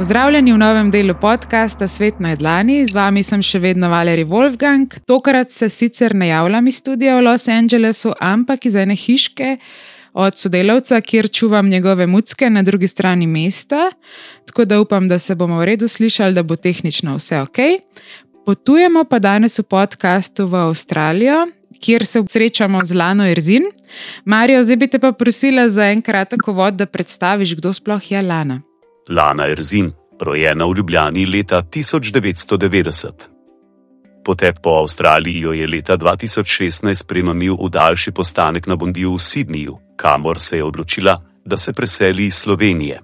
Pozdravljeni v novem delu podcasta Svet na Dlani, z vami sem še vedno Valerij Wolfgang. Tokrat se sicer ne javljam iz studia v Los Angelesu, ampak iz ene hiške od sodelavca, kjer čuvam njegove mucke na drugi strani mesta. Tako da upam, da se bomo v redu slišali, da bo tehnično vse ok. Potujemo pa danes v podkastu v Avstralijo, kjer se srečamo z Lano Erzin. Marijo, zdaj bi te pa prosila za en kratek uvod, da predstaviš, kdo sploh je Lana. Lana Erzin, rojena v Ljubljani leta 1990. Potep po Avstraliji jo je leta 2016 premamil v daljši postanek na Bondiju v Sydneyju, kamor se je odločila, da se preseli iz Slovenije.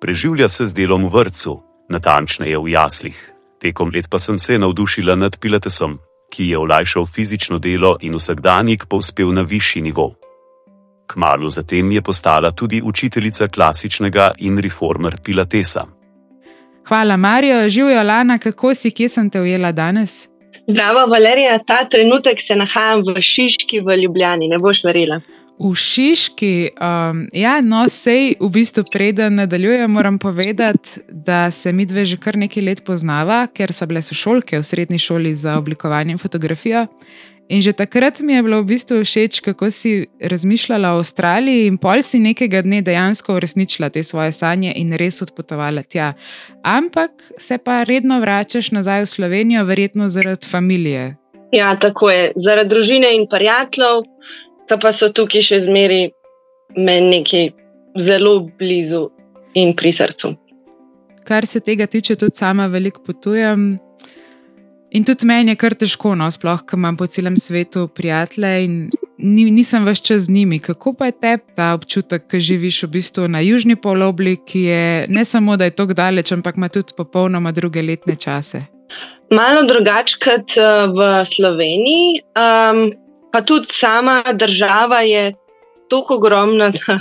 Preživlja se z delom v vrtu, natančneje v jaslih. Tekom let pa sem se navdušila nad Pilatesom, ki je olajšal fizično delo in vsakdanjik povzpel na višji nivo. Kmalu zatem je postala tudi učiteljica klasičnega in reformer Pilatesa. Hvala, Marijo. Živijo, Lana, kako si, kje sem te ujela danes? Zdravo, Valerija. Ta trenutek se nahajam v Šiški v Ljubljani, ne boš verjela. V Šiški, um, ja, no, sej v bistvu preden nadaljujem, moram povedati, da se mi dve že kar nekaj let poznava, ker so bile sošolke v srednji šoli za oblikovanje in fotografijo. In že takrat mi je bilo v bistvu všeč, kako si razmišljala o Avstraliji, in pol si nekega dne dejansko uresničila te svoje sanje in res odpotovala tja. Ampak se pa redno vračaš nazaj v Slovenijo, verjetno zaradi družine. Ja, tako je, zaradi družine in prijateljev, ki pa so tukaj še zmeri meni nekaj zelo blizu in pri srcu. Kar se tega tiče, tudi sama veliko potujem. In tudi meni je kar težko, no, sploh, ker imam po celem svetu prijatelje in ni, nisem več čez njimi. Kako pa je te ta občutek, ki živiš v bistvu na južni polobli, ki je ne samo, da je tako daleč, ampak ima tudi popolnoma druge letne čase? Malo drugače kot v Sloveniji, um, pa tudi sama država je tako ogromna, da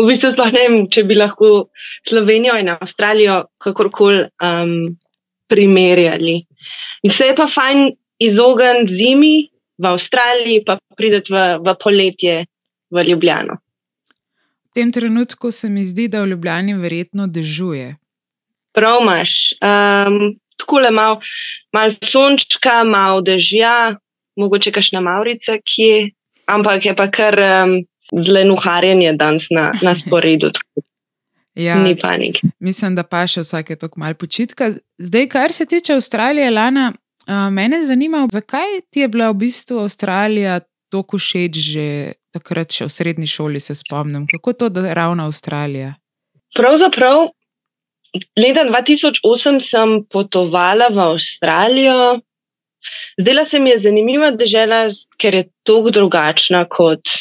v bistvu sploh ne vem, če bi lahko Slovenijo in Avstralijo kakorkoli um, primerjali. In se je pa fajn izogniti zimi v Avstraliji, pa prideti v, v poletje v Ljubljano. V tem trenutku se mi zdi, da v Ljubljani verjetno dežuje. Prav imaš. Um, tako le malo mal sončka, malo dežja, mogoče kašna Maurica, ki je, ampak je pa kar um, zelo nuharjenje danes na, na sporedu. Ja, Ni panik. Mislim, da pa še vsake toliko malo počitka. Zdaj, kar se tiče Avstralije, Lana, uh, mene zanima, zakaj ti je bila v bistvu Avstralija tako všeč že takrat, še v srednji šoli, se spomnim. Kako to, da je ravno Avstralija? Pravzaprav, leta 2008 sem potovala v Avstralijo. Zdela se mi je zanimiva država, ker je tako drugačna kot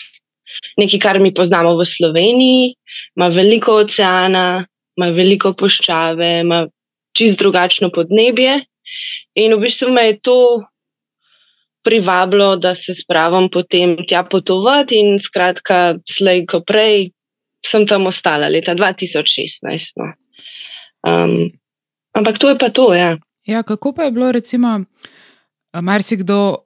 nekaj, kar mi poznamo v Sloveniji, ima veliko oceana, ima veliko poščave, ima čist drugačno podnebje. In v bistvu me je to privabilo, da se spravim potem tja potovati, in skratka, slej ko prej sem tam ostala, leta 2016. No. Um, ampak to je pa to. Ja. Ja, kako pa je bilo, recimo, marsikdo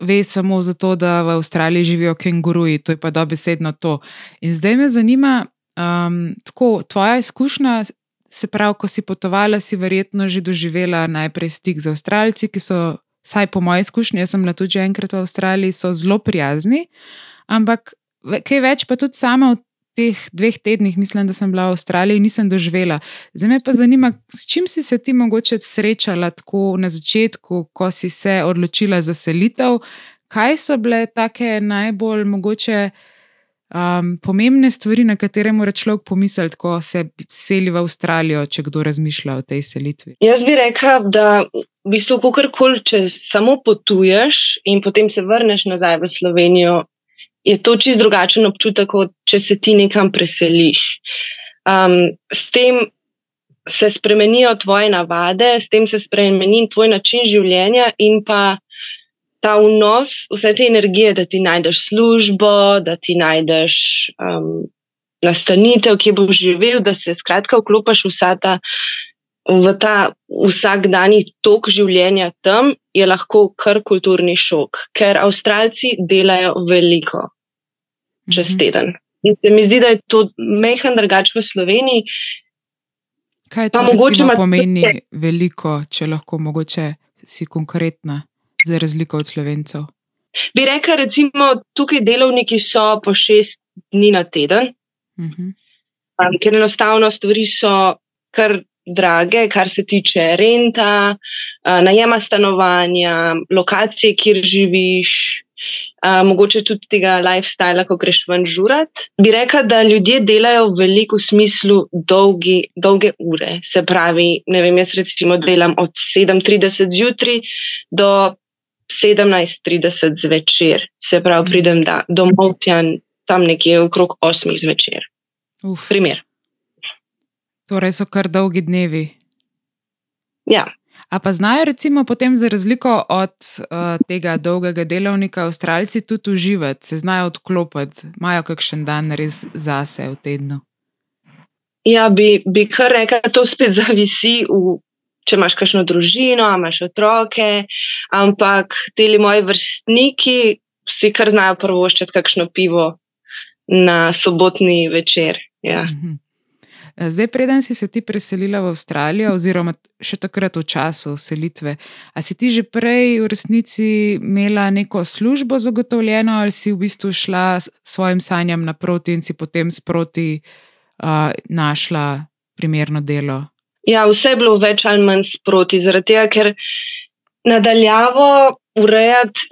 ve samo zato, da v Avstraliji živijo kenguruji, to je pa dobesedno to. In zdaj me zanima, um, tako tvoja izkušnja. Se pravi, ko si potovala, si verjetno že doživela najprej stik z Avstralci, ki so, vsaj po moji izkušnji, jaz sem bila tudi enkrat v Avstraliji, so zelo prijazni, ampak kaj več pa tudi sama v teh dveh tednih, mislim, da sem bila v Avstraliji, nisem doživela. Zdaj me pa zanima, s čim si se ti mogoče srečala tako na začetku, ko si se odločila za selitev, kaj so bile take najbolj mogoče. Um, pomembne stvari, na katere mora človek pomisliti, ko se seli v Avstralijo, če kdo razmišlja o tej selitvi? Jaz bi rekla, da v bistvu, kakorkoli, če samo potuješ in potem se vrneš nazaj v Slovenijo, je to čist drugačen občutek, kot če se ti nekam preseliš. Um, s tem se spremenijo tvoje navade, s tem se spremeni tvoj način življenja in pa ta vnos vse te energije, da ti najdeš službo, da ti najdeš um, nastanitev, ki boš živel, da se skratka vklopiš vsa ta v ta vsakdanji tok življenja tam, je lahko kar kulturni šok, ker Avstralci delajo veliko čez mhm. teden. In se mi zdi, da je to mehen drugač v Sloveniji, Kaj to mogoče pomeni tudi... veliko, če lahko mogoče si konkretna, za razliko od slovencev? Bi rekla, recimo, tukaj delovniki so po šest dni na teden, uh mhm. -huh. um, ker enostavno stvari so kar drage, kar se tiče renta, uh, najema stanovanja, lokacije, kjer živiš. Uh, mogoče tudi tega lifestyla, ko greš ven žurat. Bi rekla, da ljudje delajo v veliko smislu dolgi, dolge ure. Se pravi, ne vem, jaz recimo delam od 7:30 zjutraj do 17:30 zvečer. Se pravi, pridem da, domov tam nekje okrog 8 zvečer. Uf. Primer. Torej so kar dolgi dnevi. Ja. A pa znajo, recimo, potem za razliko od uh, tega dolgega delovnika, avstralci tudi uživati, se znajo odklopiti, imajo kakšen dan res zase v tednu. Ja, bi, bi kar rekel, da to spet zavisi, v, če imaš kakšno družino, imaš otroke. Ampak ti moji vrstniki si kar znajo prvoščiti kakšno pivo na sobotni večer. Ja. Mhm. Zdaj, preden si se ti preselila v Avstralijo, oziroma še takrat v času selitve, ali si ti že prej v resnici imela neko službo zagotovljeno, ali si v bistvu šla svojim sanjam naproti in si potem sproti uh, našla primerno delo? Ja, vse je bilo več ali manj sproti, zaradi tega, ker nadaljavo urejati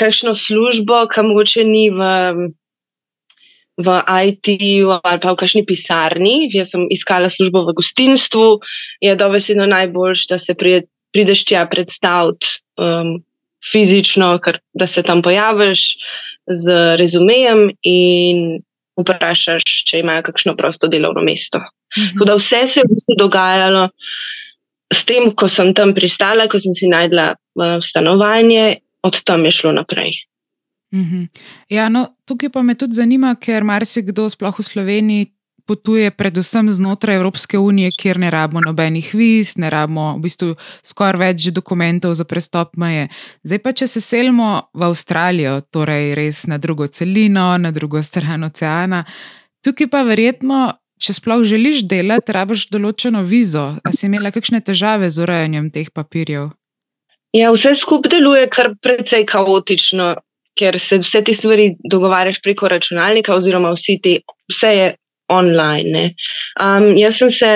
kakšno službo, kam mogoče ni v v IT-ju ali pa v kakšni pisarni. Jaz sem iskala službo v gostinstvu, je dovesedno najboljš, da se pride, prideš tja predstaviti um, fizično, kar, da se tam pojaviš z rezumejem in vprašaš, če imajo kakšno prosto delovno mesto. Mhm. Da vse se je v bistvu dogajalo s tem, ko sem tam pristala, ko sem si najdla uh, stanovanje, od tam je šlo naprej. Mhm. Ja, no, tukaj pa me tudi zanima, ker marsikdo, sploh v Sloveniji, potuje predvsem znotraj Evropske unije, kjer ne rabimo nobenih viz, ne rabimo v bistvu skoraj več dokumentov za prestop meje. Zdaj pa, če se selimo v Avstralijo, torej res na drugo celino, na drugo stran oceana, tukaj pa verjetno. Če sploh želiš delati, rabiš določeno vizo. Ali si imela kakšne težave z urejanjem teh papirjev? Ja, vse skupaj deluje kar precej kaotično ker se vse te stvari dogovarjaš preko računalnika, oziroma te, vse je online. Um, jaz sem se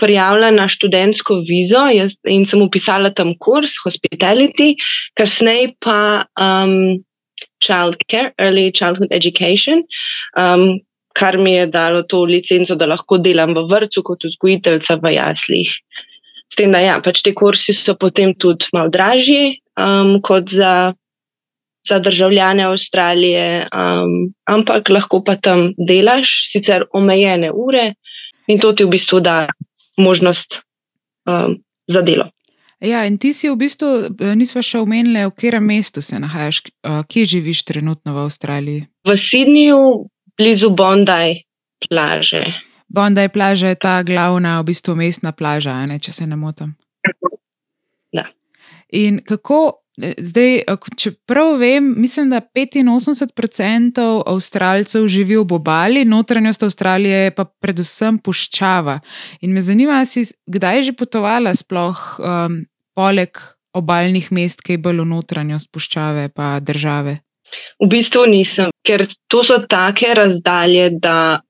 prijavila na študentsko vizo in sem upisala tam kurs Hospitality, kasneje pa um, Childcare, Early Childhood Education. Um, Kar mi je dalo to licenco, da lahko delam v vrtu kot vzgojiteljica v jaslih. S tem, da ja, pač te kursi so potem tudi malo dražji um, kot za za državljane Avstralije, um, ampak lahko pa tam delaš, sicer omejene ure, in to ti v bistvu da možnost um, za delo. Ja, in ti si v bistvu, eh, nismo še omenili, v katerem mestu se nahajaš, eh, kje živiš trenutno v Avstraliji? V Sydneyju, blizu Bondi plaže. Bondi plaža je ta glavna, v bistvu mestna plaža, ne, če se ne motim. Da. In kako Zdaj, če prav vem, mislim, da 85% Avstralcev živi v obali, notranjost Avstralije je pa predvsem puščava. In me zanima, si kdaj je že potovala sploh um, poleg obaljnih mest, ki je bolj v notranjost puščave pa države? V bistvu nisem, ker to so take razdalje, da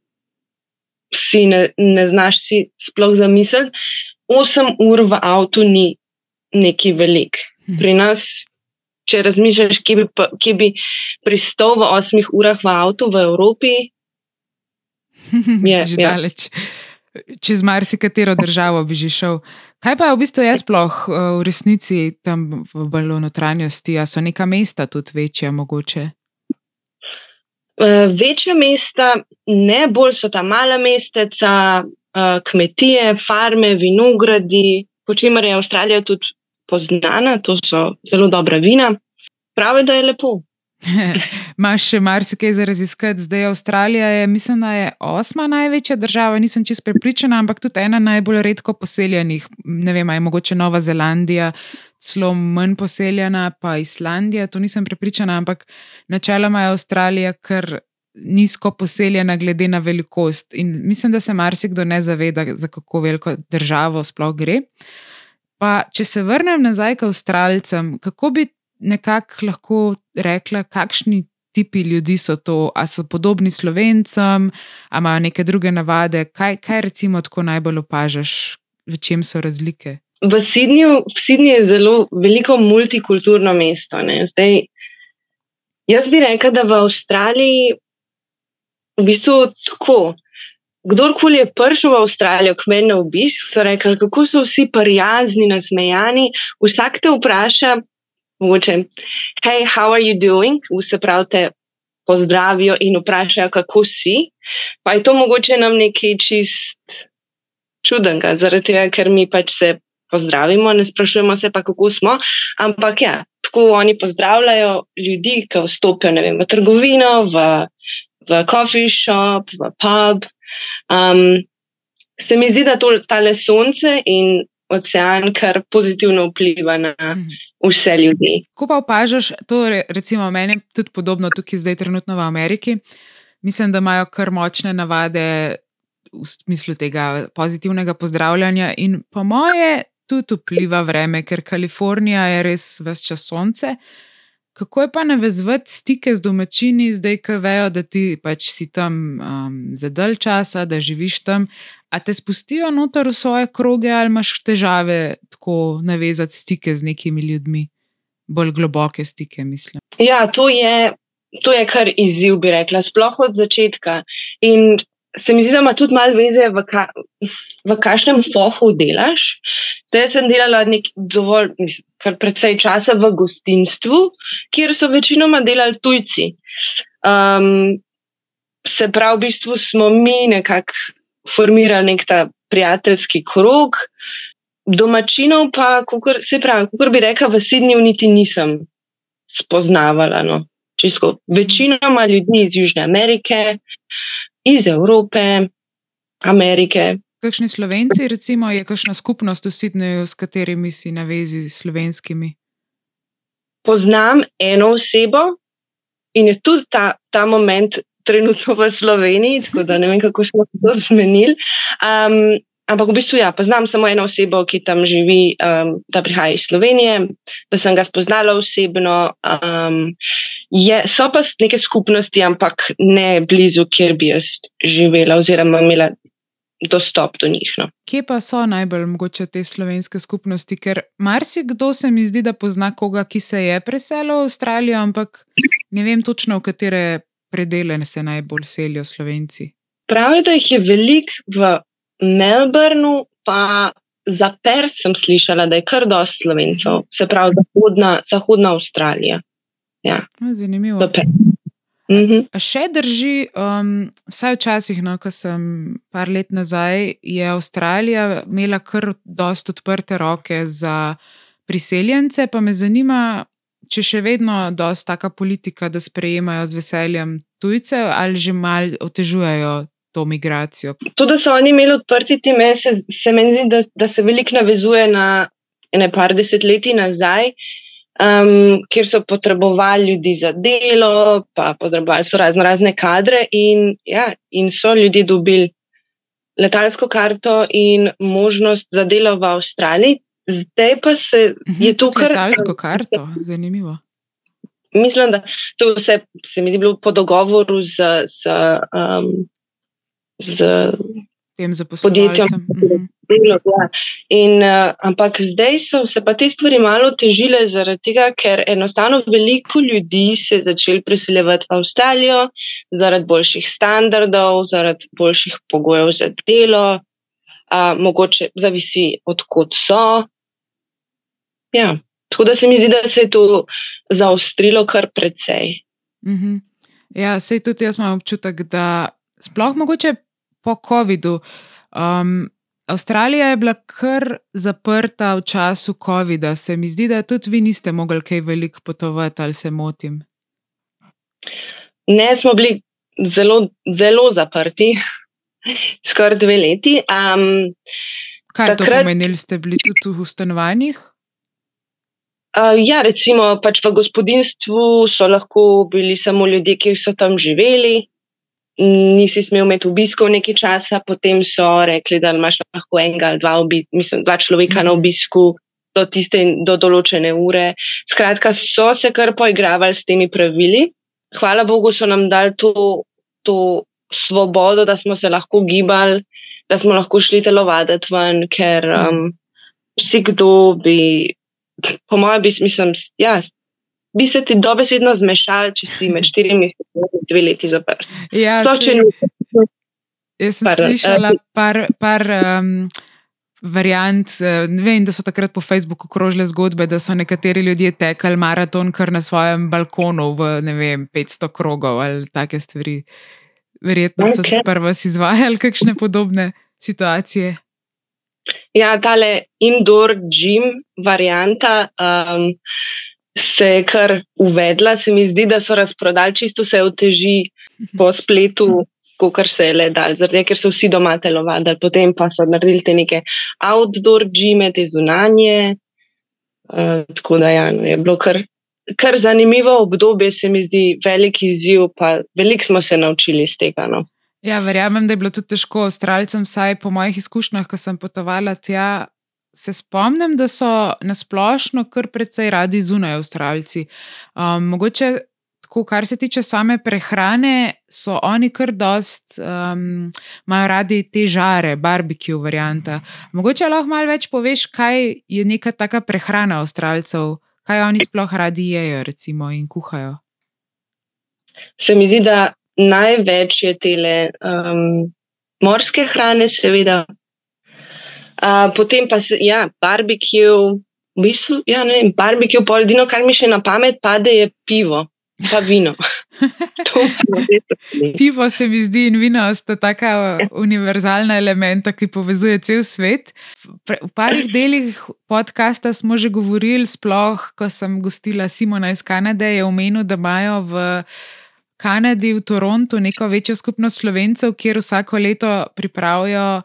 si ne, ne znaš si sploh zamisliti. 8 ur v avtu ni neki velik. Mhm. Pri nas, če razmišljaš, kje bi, kje bi pristal v osmih urah v avtu v Evropi, je že ja. daleč. Čez marsikatero državo bi že šel. Kaj pa je v bistvu jaz sploh eh, v resnici tam v bolj notranjosti? A so neka mesta tudi večja, mogoče? Uh, večja mesta, ne bolj so ta mala mesteca, uh, kmetije, farme, vinogradi, po čemer je Avstralija tudi poznana, to so zelo dobra vina. Pravi, da je lepo. Máš še marsikaj za raziskati. Zdaj Avstralija je, mislim, da je osma največja država, nisem čest prepričana, ampak tudi ena najbolj redko poseljenih. Ne vem, je mogoče Nova Zelandija, celo manj poseljena, pa Islandija, to nisem prepričana, ampak načeloma je Avstralija kar nizko poseljena, glede na velikost. In mislim, da se marsikdo ne zaveda, za kako veliko državo sploh gre. Pa, če se vrnem nazaj k Avstralcem, kako bi nekako lahko rekla, kakšni tipi ljudi so to, ali so podobni slovencem, ali imajo neke druge navade. Kaj, kaj recimo tako najbolj opažaš, v čem so razlike? V Sydneyju, v Sydneyju je zelo veliko multikulturno mesto. Zdaj, jaz bi rekel, da v Avstraliji v bistvu tako. Kdorkoli je prišel v Avstralijo, k meni na obisk, so rekli, kako so vsi prijazni, nasmejani. Vsak te vpraša, mogoče, hej, how are you doing? Vse prav te pozdravijo in vprašajo, kako si. Pa je to mogoče nam nekaj čist čudenega, zaradi tega, ker mi pač se pozdravimo, ne sprašujemo se pa, kako smo. Ampak ja, tako oni pozdravljajo ljudi, ki vstopijo vem, v trgovino, v, v coffee shop, v pub. Um, se mi zdi, da to tale sonce in ocean kar pozitivno vpliva na mhm. vse ljudi. Ko pa opažaš, to recimo meni je tudi podobno tukaj, zdaj trenutno v Ameriki. Mislim, da imajo kar močne navade v smislu tega pozitivnega pozdravljanja, in po moje tudi vpliva vreme, ker Kalifornija je res vse čas sonce. Kako je pa navezati stike z domačini, zdaj, ko vejo, da ti pač si tam um, za dalj časa, da živiš tam, a te spustijo noter v svoje kroge ali imaš težave tako navezati stike z nekimi ljudmi, bolj globoke stike, mislim. Ja, to je, to je kar izziv, bi rekla, sploh od začetka. In se mi zdi, da ima tudi malo veze, v, ka, v kakšnem fohu delaš. Zdaj sem delala nekaj dovolj, mislim, kar precej časa v gostinstvu, kjer so večinoma delali tujci. Um, se pravi, v bistvu smo mi nekako formirali nek ta prijateljski krog, domačinov pa, kukor, se pravi, kot bi rekla, v Sydneyju niti nisem spoznavala. No. Večinoma ljudi iz Južne Amerike, iz Evrope, Amerike. Kakšni slovenci, recimo, je kakšna skupnost v Sydneyju, s katerimi si na vezi s slovenskimi? Poznam eno osebo in je tudi ta, ta moment trenutno v Sloveniji, tako da ne vem, kako smo se to zmenili. Um, ampak v bistvu ja, poznam samo eno osebo, ki tam živi, um, da prihaja iz Slovenije, da sem ga spoznala osebno. Um, je, so pa neke skupnosti, ampak ne blizu, kjer bi jaz živela oziroma imela dostop do njih. No. Kje pa so najbolj mogoče te slovenske skupnosti? Ker marsikdo se mi zdi, da pozna koga, ki se je preselil v Avstralijo, ampak ne vem točno, v katere predele se najbolj selijo slovenci. Pravi, da jih je veliko v Melbournu, pa za Pers sem slišala, da je kar dosti slovencev, se pravi, zahodna, zahodna Avstralija. Ja. Zanimivo. Mhm. Še drži, um, vsaj včasih, no, ko sem par let nazaj, je Avstralija imela kar dosta odprte roke za priseljence, pa me zanima, če še vedno dosta taka politika, da sprejemajo z veseljem tujce ali že mal otežujejo to migracijo. To, da so oni imeli odprti ti mese, se meni zdi, da, da se veliko navezuje na ene par desetletji nazaj um, kjer so potrebovali ljudi za delo, pa potrebovali so razno razne kadre, in, ja, in so ljudje dobili letalsko karto in možnost za delo v Avstraliji. Zdaj pa se mhm, je to kar. Letalsko karto, zanimivo. Mislim, da to vse se mi je bilo po dogovoru z, z, um, z tem podjetjem. Mhm. Ja. In, uh, ampak zdaj so se pa te stvari malo težile, zaradi tega, ker enostavno veliko ljudi se je začelo priseljevati v Avstralijo zaradi boljših standardov, zaradi boljših pogojev za delo, uh, mogoče zavisi, odkot so. Ja. Tako da se mi zdi, da se je to zaostrilo kar precej. -hmm. Ja, sej tudi jaz imam občutek, da sploh mogoče po COVID-u. Um, Avstralija je bila kar zaprta v času COVID-a. Se mi zdi, da tudi vi niste mogli kaj veliko potovati, ali se motim. Ne, smo bili zelo, zelo zaprti, skoraj dve leti. Um, kaj takrat, to pomenili, ste bili tudi v stanovanjih? Uh, ja, recimo pač v gospodinstvu so lahko bili samo ljudje, ki so tam živeli nisi smel imeti obiskov nekaj časa, potem so rekli, da imaš lahko enega ali dva, obi, mislim, dva človeka na obisku do, tiste, do določene ure. Skratka, so se kar poigravali s temi pravili. Hvala Bogu, so nam dali to, to svobodo, da smo se lahko gibali, da smo lahko šli telovaditi ven, ker um, vsi, kdo bi, po mojem, bi, mislim, ja, bi se ti dobesedno zmešal, če si med štirimi in dve leti zaprt. Ja, Sploh, če saj- ni- Jaz sem Par, slišala eh, par, par um, variant. eh, vem, da so takrat po Facebooku krožile zgodbe, da so nekateri ljudje tekali maraton kar na svojem balkonu v vem, 500 krogov ali take stvari. Verjetno so Okej. tudi prvo izvajali kakšne podobne situacije. Ja, tale indoor gym varianta um, se je kar uvedla. Se mi zdi, da so razprodali čisto vse uteži po spletu, kar se je le dal, zaradi ker so vsi doma telovadili, potem pa so naredili te neke outdoor gyme, te zunanje. Uh, tako da ja, no, je bilo kar, kar zanimivo obdobje, se mi zdi velik izziv, pa veliko smo se naučili iz tega. No. Ja, verjamem, da je bilo tudi težko Avstralcem, saj po mojih izkušnjah, ko sem potovala tja, se spomnim, da so nasplošno kar precej radi zunaj Avstralci. Um, mogoče, tako, kar se tiče same prehrane, so oni kar dost, um, imajo radi te žare, barbecue varianta. Mogoče lahko malo več poveš, kaj je neka taka prehrana Avstralcev, kaj oni sploh radi jejo, recimo, in kuhajo. se mi zdi, da največ je tele um, morske hrane, seveda. Uh, potem pa se, ja, barbecue, v bistvu, ja, ne vem, barbecue, pol edino, kar mi še na pamet pade, je pivo, pa vino. Pivo se mi zdi in vino sta taka univerzalna elementa, ki povezuje cel svet. V parih delih podcasta smo že govorili, sploh ko sem gostila Simona iz Kanade, je omenil, da imajo v Kanadi, v Torontu, neko večjo skupnost slovencev, kjer vsako leto pripravijo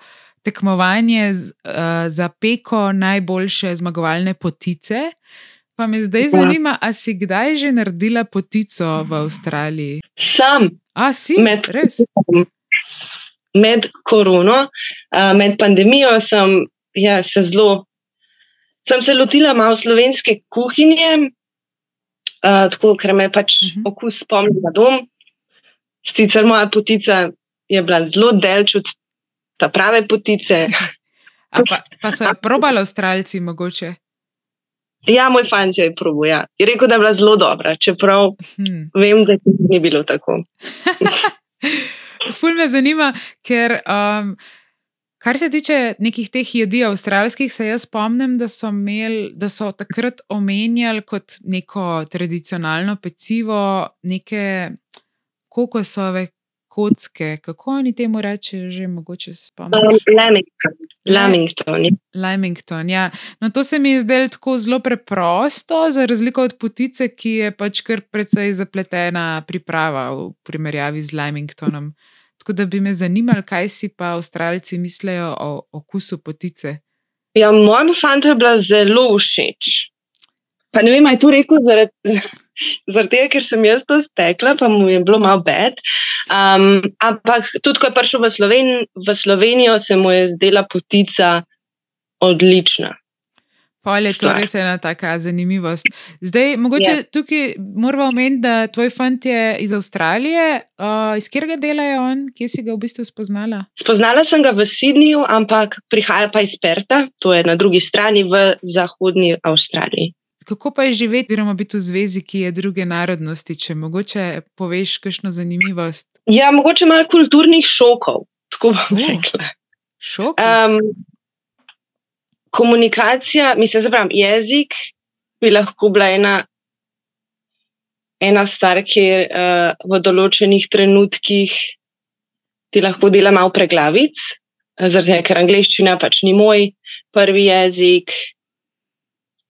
tekmovanje z, uh, za peko najboljše zmagovalne potice. Pa me zdaj Ja. zanima, a si kdaj že naredila potico v Avstraliji? Sam A si? Med- Res? med korono, uh, med pandemijo sem ja, se zelo. Sem se lotila malo slovenske kuhinje, uh, tako ker me pač Mhm. okus spomni na dom. Sicer moja potica je bila zelo delč od ta prave potice. A pa, pa so jo probali Avstralci, mogoče. Ja, moj fant je probil. Ja. Je rekel, da je bila zelo dobra, čeprav Hm. vem, da ni bilo tako. Ful me zanima, ker um, kar se tiče nekih teh jedi avstralskih, se jaz spomnim, da so, imel, da so takrat omenjali kot neko tradicionalno pecivo neke kokosove kocke. Kako oni temu rečejo, že mogoče spomnim. Um, Lamington. Lamington. ja. Lamington. Ja. No, to se mi je zdelo tako zelo preprosto, za razliko od potice, ki je pač kar precej zapletena priprava v primerjavi z Lamingtonom. Tako da bi me zanimalo, kaj si pa Avstralci mislijo o okusu potice. Ja, mojemu fantu je bila zelo všeč. Pa ne vem, ali je to rekel zaradi, zaradi tega, ker sem jaz to stekla, pa mu je bilo malo bed. Um, ampak tudi, ko je prišel v, Sloven, v Slovenijo, se mu je zdela potica odlična. Pol je to res ena taka zanimivost. Zdaj, mogoče Ja. tukaj moramo omeniti, da tvoj fant je iz Avstralije. Uh, iz katerega dela je on, kje si ga v bistvu spoznala? Spoznala sem ga v Sydneyju, ampak prihaja pa iz Perta, to je na drugi strani v zahodni Avstraliji. Kako pa je živeti, oziroma biti v zvezi, ki je druge narodnosti, če mogoče poveš kakšno zanimivost? Ja, mogoče malo kulturnih šokov, tako bom O. rekla. Šok. Um, komunikacija, mislim, da jezik bi lahko bila ena, ena stvar, kjer uh, v določenih trenutkih ti lahko dela malo preglavic, eh, zaradi tega, ker angliščina pač ni moj prvi jezik.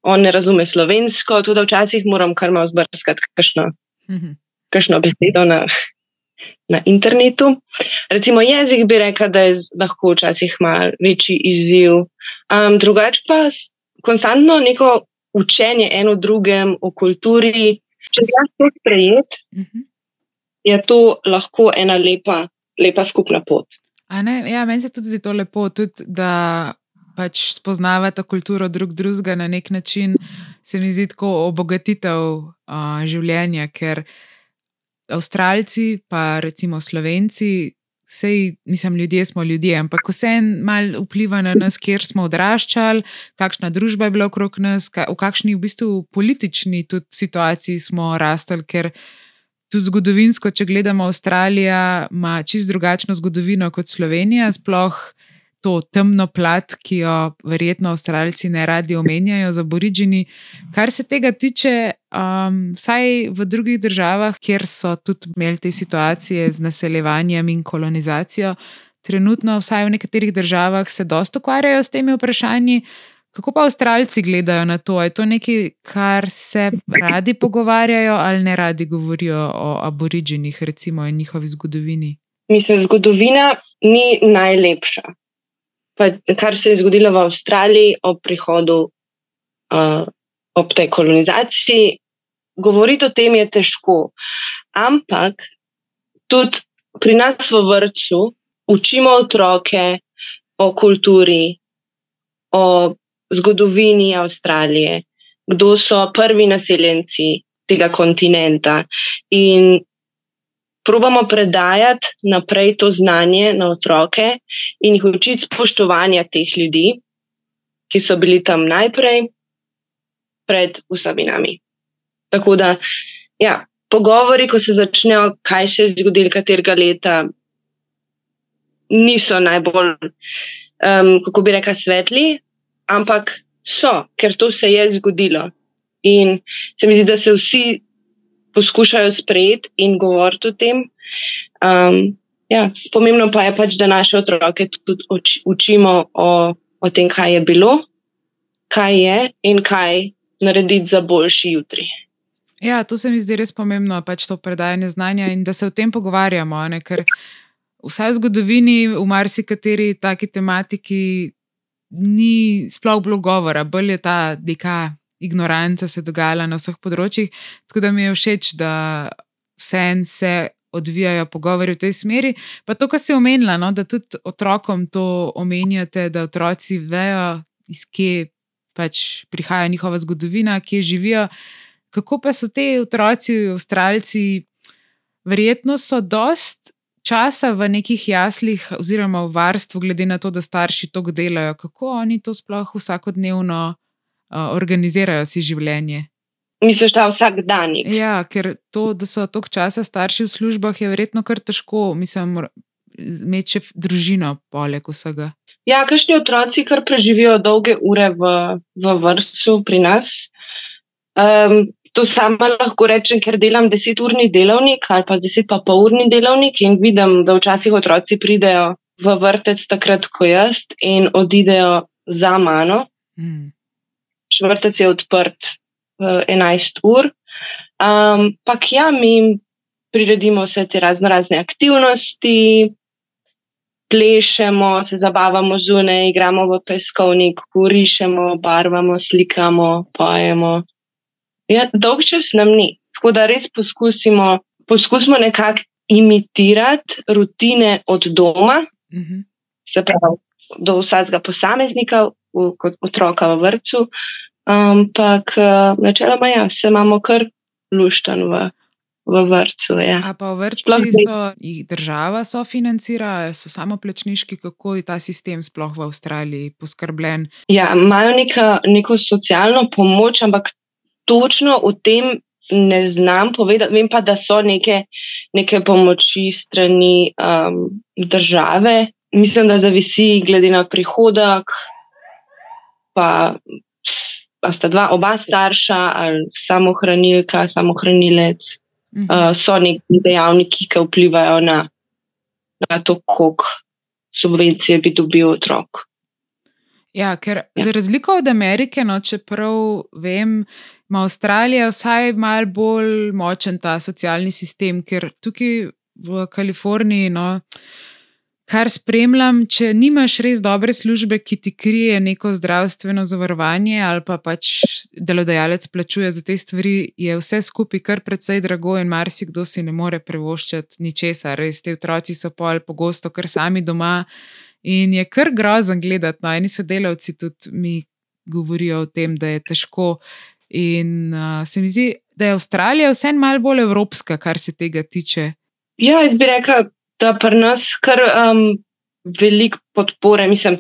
On ne razume slovensko, tudi včasih moram kar malo zbrskati kakšno Mhm. kakšno besedo na, na internetu. Recimo jezik bi rekla, da je lahko včasih malo večji izziv. Um, drugače pa konstantno neko učenje eno drugem o kulturi. Če znaš to sprejeti, Mhm. je to lahko ena lepa, lepa skupna pot. Ja, meni se tudi zdi to lepo, tudi, da pač spoznavate kulturo drug drugega na nek način, se mi zdi tako obogatitev uh, življenja, ker Avstralci, pa recimo Slovenci, Sej, nisem ljudje, smo ljudje, ampak vse en mal vpliva na nas, kjer smo odraščali, kakšna družba je bila okrog nas, v kakšni v bistvu politični situaciji smo rastali, ker tudi zgodovinsko, če gledamo Avstralija, ima čist drugačno zgodovino kot Slovenija, sploh to temno plat, ki jo verjetno Avstralci ne radi omenjajo za Borižini. Kar se tega tiče, um, vsaj v drugih državah, kjer so tudi imeli te situacije z naseljevanjem in kolonizacijo, trenutno, vsaj v nekaterih državah, se dosta ukvarjajo s temi vprašanji. Kako pa Avstralci gledajo na to? Je to nekaj, kar se radi pogovarjajo ali ne radi govorijo o aboriginih, recimo, in njihovi zgodovini? Mislim, zgodovina ni najlepša pa, kar se je zgodilo v Avstraliji ob prihodu, uh, ob tej kolonizaciji. Govoriti o tem je težko, ampak tudi pri nas v vrtu učimo otroke o kulturi, o zgodovini Avstralije, kdo so prvi naseljenci tega kontinenta. In probamo predajati naprej to znanje na otroke in jih učiti spoštovanja teh ljudi, ki so bili tam najprej, pred vsemi nami. Tako da, ja, pogovori, ko se začnejo, kaj se je zgodilo, katerega leta, niso najbolj, um, kako bi rekla, svetli, ampak so, ker to se je zgodilo. In se mi zdi, da se vsi poskušajo sprejeti in govoriti o tem. Um, ja, pomembno pa je pač, da naše otroke tudi uč, učimo o, o tem, kaj je bilo, kaj je in kaj narediti za boljši jutri. Ja, to se mi zdi res pomembno, pač to predajanje znanja in da se o tem pogovarjamo. Ne, ker vsaj v zgodovini, v marsikateri taki tematiki, ni sploh bilo govora, bolj je ta dika ignoranca se dogajala na vseh področjih. Tako da mi je všeč, da vse en se odvijajo pogovori v tej smeri. Pa to, kar si omenila, no, da tudi otrokom to omenjate, da otroci vejo, iz kje pač prihaja njihova zgodovina, kje živijo. Kako pa so te otroci, avstralci, verjetno so dost. V nekih jaslih, oziroma v varstvu, glede na to, da starši to delajo, kako oni to sploh vsakodnevno organizirajo si življenje. Misliš, da vsak dan? Ja, ker to, da so toliko časa starši v službah, je verjetno kar težko, mislim, imeti še družino poleg vsega. Ja, kakšni otroci kar preživijo dolge ure v, v vrtu pri nas. Um, to sama lahko rečem, ker delam deseturni delovnik ali pa deset pa polurni delovnik in vidim, da včasih otroci pridejo v vrtec takrat, ko jaz in odidejo za mano. Hmm vrtec je odprt uh, eh, 11 ur. Ampak um, ja, mi priredimo vse te razno razne aktivnosti, plešemo, se zabavamo zunaj, igramo v peskovnik, kurišemo, barvamo, slikamo, pojemo. Ja, dolg čas nam ni, tako da res poskusimo, poskusimo nekako imitirati rutine od doma, mm -hmm. se pravi, do vsakega posameznika, kot otroka v vrtu. Ampak uh, načeloma, ja, se imamo kar luštan v, v vrtu. Ja. A pa v vrtu so jih država sofinancira, so samo plačniški, kako je ta sistem sploh v Avstraliji poskrbljen? Ja, imajo neka, neko socialno pomoč, ampak točno v tem. Ne znam povedati, vem pa, da so neke, neke pomoči strani um, države. Mislim, da zavisi glede na prihodek, pa sta dva, oba starša ali samohranilka, samohranilec, mhm. uh, so neki dejavniki, ki vplivajo na, na to, koliko subvencije bi dobil otrok. Ja, ker ja. za razliko od Amerike, no, čeprav vem, ima Avstralija vsaj malo bolj močen ta socialni sistem, ker tukaj v Kaliforniji. No, kar spremljam, če nimaš res dobre službe, ki ti krije neko zdravstveno zavarovanje, ali pa pač delodajalec plačuje za te stvari, je vse skupaj kar precej drago in marsikdo si ne more prevoščati ničesar. Res te otroci so pol pogosto kar sami doma in je kar grozen gledati. No, eni sodelavci tudi mi govorijo o tem, da je težko. In uh, se mi zdi, da je Avstralija vseeno malo bolj evropska, kar se tega tiče. Ja, jaz bi rekla, da pri nas kar um, veliko podpore. Mislim,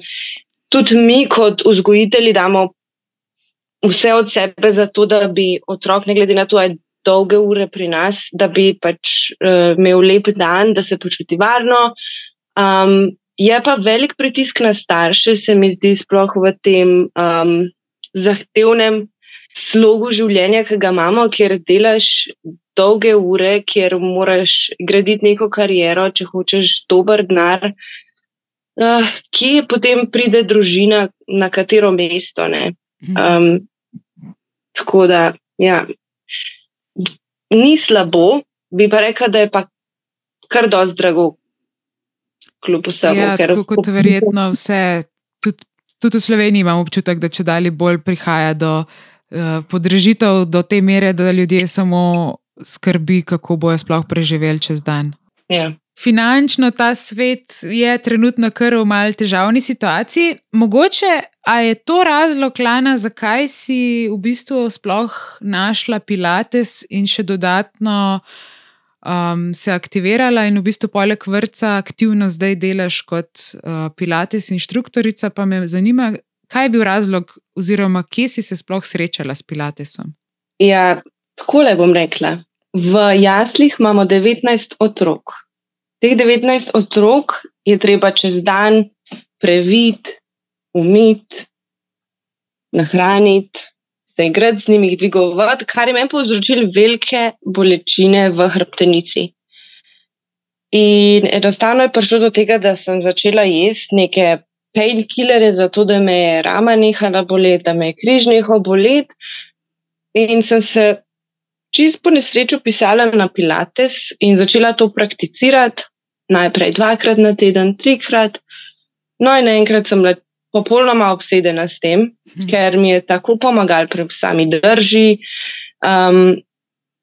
tudi mi, kot vzgojitelji, damo vse od sebe za to, da bi otrok, ne glede na to, je dolge ure pri nas, da bi pač uh, imel lep dan, da se počuti varno. Um, je pa velik pritisk na starše, se mi zdi, sploh v tem um, zahtevnem slogu življenja, ki ga imamo, ker delaš dolge ure, kjer moraš graditi neko kariero, če hočeš dober denar. Uh, kje potem pride družina, na katero mesto? Um, tako da, ja, ni slabo, bi pa rekla, da je pa kar dosti drago, kljub vsemu. Ja, ker, tako kot verjetno vse, tudi, tudi v Sloveniji imamo občutek, da če dalje bolj prihaja do uh, podražitev, do te mere, da ljudje samo skrbi, kako bojo sploh preživeli čez dan. Ja. Finančno ta svet je trenutno kar v malce težavni situaciji. Mogoče je to razlog, Lana, zakaj si v bistvu sploh našla Pilates in še dodatno um, se aktivirala in v bistvu poleg vrca aktivno zdaj delaš kot uh, Pilates inštruktorica. Pa me zanima, kaj je bil razlog, oziroma kje si se sploh srečala s Pilatesom? Ja, tako le bom rekla. V jaslih imamo 19 otrok. Teh 19 otrok je treba čez dan previti, umiti, nahraniti, se igrati z njimi, jih dvigovati, kar je meni povzročilo velike bolečine v hrbtenici. In enostavno je prišlo do tega, da sem začela jesti neke painkillere, zato da me je rama nehala boleti, da me je križ nehal boleti. In sem se čist po nesreču pisala na Pilates in začela to prakticirati, najprej dvakrat na teden, trikrat. No, in enkrat sem bila popolnoma obsedena s tem, hm. ker mi je tako pomagal pri sami drži. Um,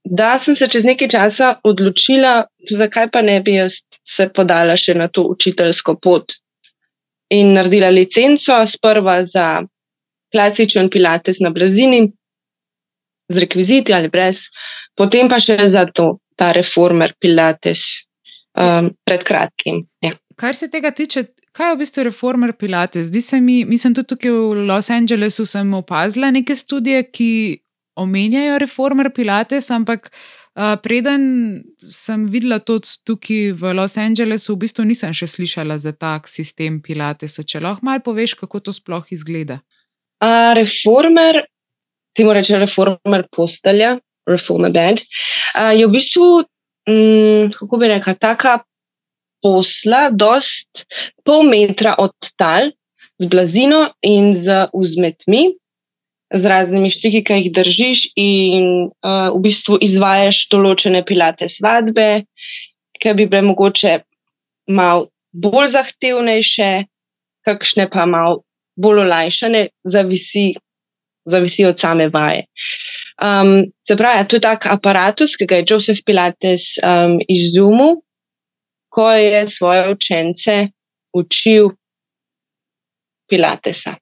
da sem se čez nekaj časa odločila, zakaj pa ne bi jaz se podala še na to učiteljsko pot. In naredila licenco, sprva za klasičen Pilates na Blazini, z rekviziti ali brez, potem pa še za to, ta reformer Pilates um, pred kratkim. Ja. Kar se tega tiče, kaj je v bistvu reformer Pilates? Zdi se mi, mislim, tudi tukaj v Los Angelesu sem opazila neke študije, ki omenjajo reformer Pilates, ampak. Uh, preden sem videla to tukaj v Los Angelesu, v bistvu nisem še slišala za tak sistem Pilatesa. Če lahko malo poveš, kako to sploh izgleda. Uh, reformer temu reče reformer postelja, reformer bed, uh, je v bistvu, um, kako bi rekla, taka posla, dost pol metra od tal, z blazino in z vzmetmi, z raznimi štriki, ki jih držiš, in uh, v bistvu izvajaš določene pilate svadbe, ki bi bile mogoče malo bolj zahtevnejše, kakšne pa malo bolj olajšane, zavisi, zavisi od same vaje. Um, se pravi, to je tak aparatus, ki ga je Joseph Pilates um, izumil, ko je svoje učence učil Pilatesa.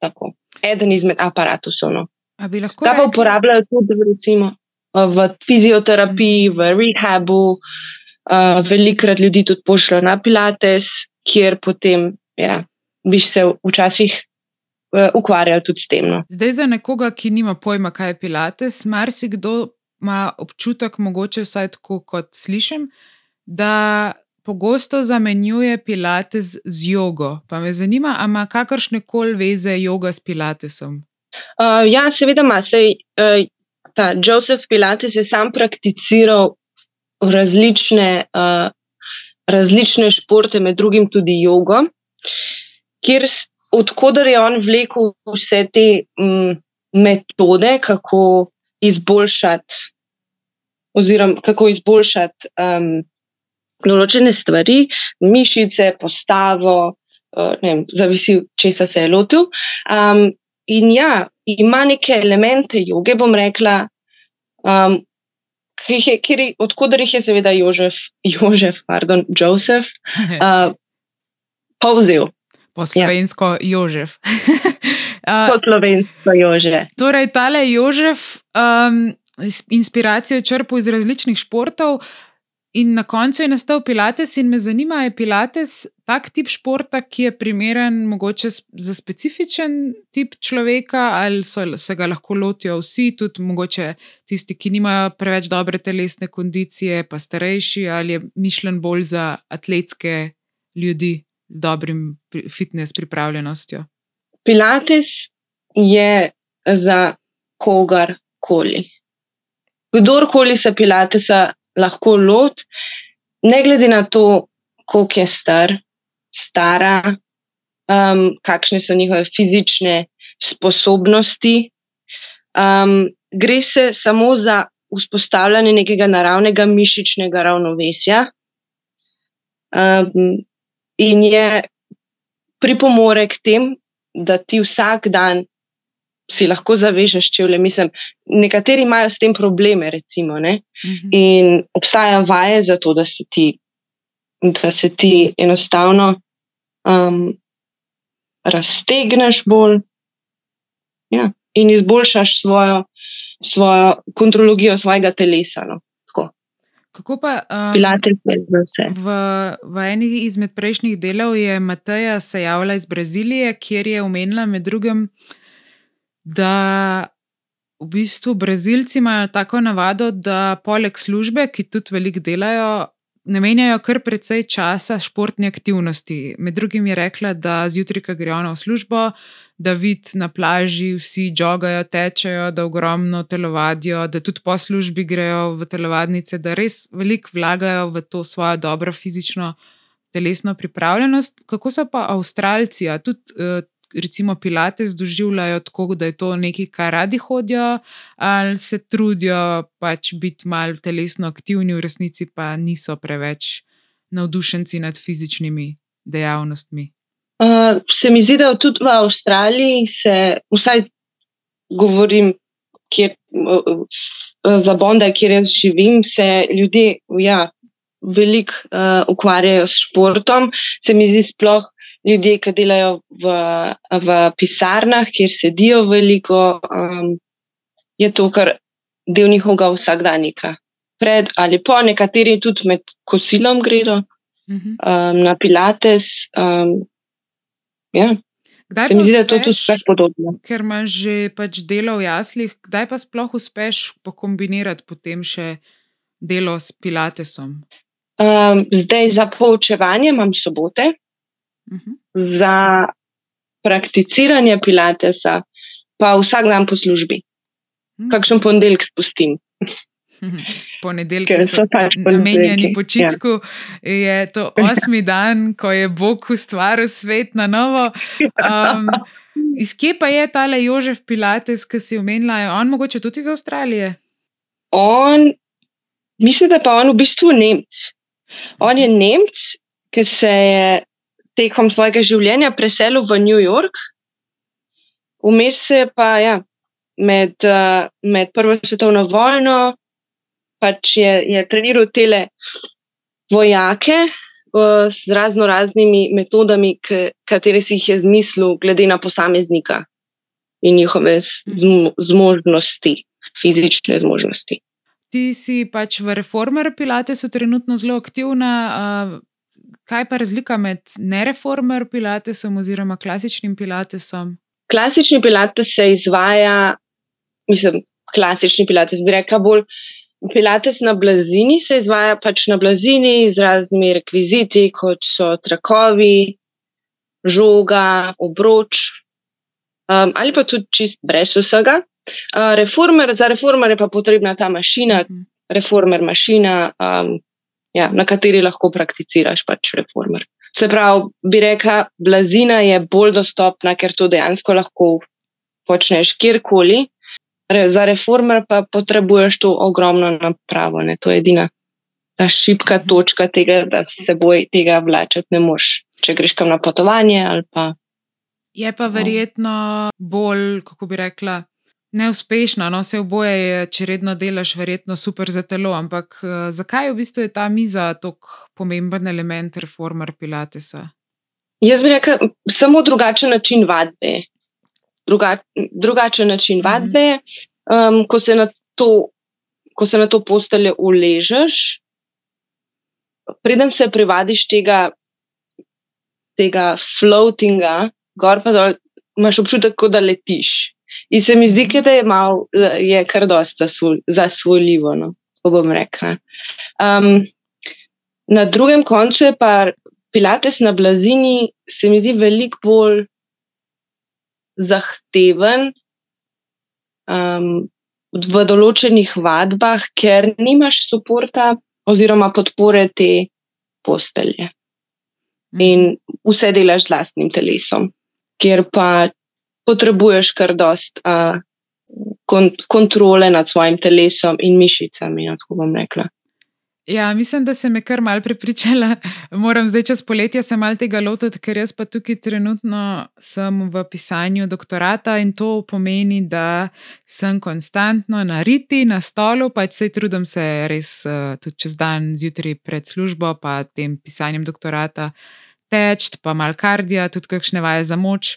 Tako. Eden izmed aparatusov. No. Ta pa uporabljajo tudi recimo, v fizioterapiji, v rehabu. Uh, velikrat ljudi tudi pošljajo na Pilates, kjer potem ja, bi se včasih ukvarjali tudi s tem. No. Zdaj, za nekoga, ki nima pojma, kaj je Pilates, marsikdo ima občutek, mogoče vsaj tako kot slišim, da pogosto zamenjuje Pilates z jogo. Pa me zanima, ali ima kakršne koli veze joga s Pilatesom? Uh, ja, seveda ima. Sej, uh, ta Joseph Pilates je sam prakticiral različne, uh, različne športe, med drugim tudi jogo, kjer odkudar je on vlekel vse te m, metode, kako izboljšati, oziroma kako izboljšati um, določene stvari, mišice, postavo, uh, ne vem, zavisi, česa se je lotil. Um, in ja, ima neke elemente joge, bom rekla, um, odkudar jih je seveda Jožef, Jožef pardon, Joseph, uh, povzel. Po slovensko ja. Jožef. uh, po slovensko Jožef. Torej, tale Jožef um, inspiracijo črpal iz različnih športov. In na koncu je nastal Pilates, in me zanima, je Pilates tak tip športa, ki je primeren mogoče za specifičen tip človeka, ali so, se ga lahko lotijo vsi, tudi mogoče tisti, ki nimajo preveč dobre telesne kondicije, pa starejši, ali je mišljen bolj za atletske ljudi z dobrim fitness pripravljenostjo. Pilates je za kogarkoli. Kdorkoli se Pilatesa lahko lot, ne glede na to, koliko je star, stara, um, kakšne so njihove fizične sposobnosti. Um, gre se samo za vzpostavljanje nekega naravnega mišičnega ravnovesja. Um, in je pripomore k tem, da ti vsak dan si lahko zavežeš čevlje. Mislim, nekateri imajo s tem probleme, recimo, uh mhm. -huh. in obstajajo vaje za to, da se ti, da se ti enostavno um, raztegneš bolj ja, in izboljšaš svojo, svojo kontrolologijo svojega telesa. No. Kako pa um, Pilates za vse? V, v eni izmed prejšnjih delov je Mateja se javila iz Brazilije, kjer je omenila med drugim, da v bistvu Brazilci imajo tako navado, da poleg službe, ki tudi veliko delajo, namenjajo kar precej časa športni aktivnosti. Med drugim je rekla, da zjutraj, ko grejo na službo, da vid na plaži, vsi jogajo, tečejo, da ogromno telovadijo, da tudi po službi grejo v telovadnice, da res veliko vlagajo v to svojo dobro fizično. Telesno pripravljenost, kako so pa Avstralci, tudi uh, recimo Pilates doživljajo tako, da je to nekaj, kar radi hodijo, ali se trudijo pač biti malo telesno aktivni, v resnici pa niso preveč navdušenci nad fizičnimi dejavnostmi. Uh, se mi zdi, da tudi v Avstraliji se, vsaj govorim, kjer, uh, za Bonda, kjer jaz živim, se ljudje ja, veliko uh, ukvarjajo s športom. Se mi zdi, sploh ljudje, ki delajo v, v pisarnah, kjer sedijo veliko, um, je to kar del njihovega vsakdanjika. Pred ali po, nekateri tudi med kosilom gredo mhm. um, na Pilates. Um, ja. Kdaj se mi zdi, da je to tudi vse podobno? Ker imaš že pač delo v jaslih, kdaj pa sploh uspeš pokombinirati potem še delo s Pilatesom? Um, zdaj za poučevanje imam sobote, -huh. Za prakticiranje pilatesa pa vsak dan po službi. Uh -huh. Kakšen ponedeljek spustim. Ponedeljek, ki so pač namenjeni počitku, ja. je to osmi dan, ko je Bog ustvaril svet na novo. Um, iz kje pa je tale Jožef Pilates, ki si omenila, je on mogoče tudi iz Avstralije? On, mislim, da pa on v bistvu Nemc. On je Nemc, ki se je tekom svojega življenja preselil v New York, vmes se pa ja, med, uh, med Prvo svetovno vojno, pač je, je treniral tele vojake uh, z razno raznimi metodami, katere si jih je zmislil, glede na posameznika in njihove zmožnosti, fizične zmožnosti. Ti si pač v reformer Pilatesu trenutno zelo aktivna. Uh, Kaj pa razlika med nereformer pilatesom oziroma klasičnim pilatesom? Klasični pilates se izvaja, mislim, klasični pilates bi rekel bolj. Pilates na blazini se izvaja pač na blazini z raznimi rekviziti, kot so trakovi, žoga, obroč um, ali pa tudi čist brez vsega. Uh, reformer, za reformer je pa potrebna ta mašina, mhm. reformer mašina. Um, ja, na kateri lahko prakticiraš pač reformer. Se pravi, bi rekla, blazina je bolj dostopna, ker to dejansko lahko počneš kjerkoli. Re, za reformer pa potrebuješ to ogromno napravo, ne? to je edina ta šipka točka tega, da se seboj tega vlačeti ne moš, če greš kam na potovanje ali pa. Je pa verjetno bolj, kako bi rekla, neuspešno. No, vse oboje je, če redno delaš, verjetno super za telo. Ampak uh, zakaj v bistvu je ta miza tako pomemben element reformer Pilatesa? Jaz bi rekel, samo drugačen način vadbe. Druga, drugačen način mhm. vadbe, um, ko, se to, ko se na to postelje uležeš, preden se privadiš tega, tega floatinga, gor pa dol, imaš občutek, da letiš. In se mi zdi, da je, mal, je kar dosta zasvojljivo, no, ko bom rekla. Um, na drugem koncu je pa Pilates na blazini, se mi zdi veliko bolj zahteven um, v določenih vadbah, ker nimaš podpora oziroma podpore te postelje. In vse delaš z vlastnim telesom, kjer pa potrebuješ kar dost uh, kont kontrole nad svojim telesom in mišicami. No, tako bom rekla. Ja, mislim, da se me kar mal prepričala. Moram zdaj čez poletje se mal tega lotiti, ker jaz pa tukaj trenutno sem v pisanju doktorata in to pomeni, da sem konstantno na riti, na stolu, pač se trudim se res uh, tudi čez dan zjutraj pred službo, pa tem pisanjem doktorata teč, pa mal kardija, tudi kakšne vaje za moč.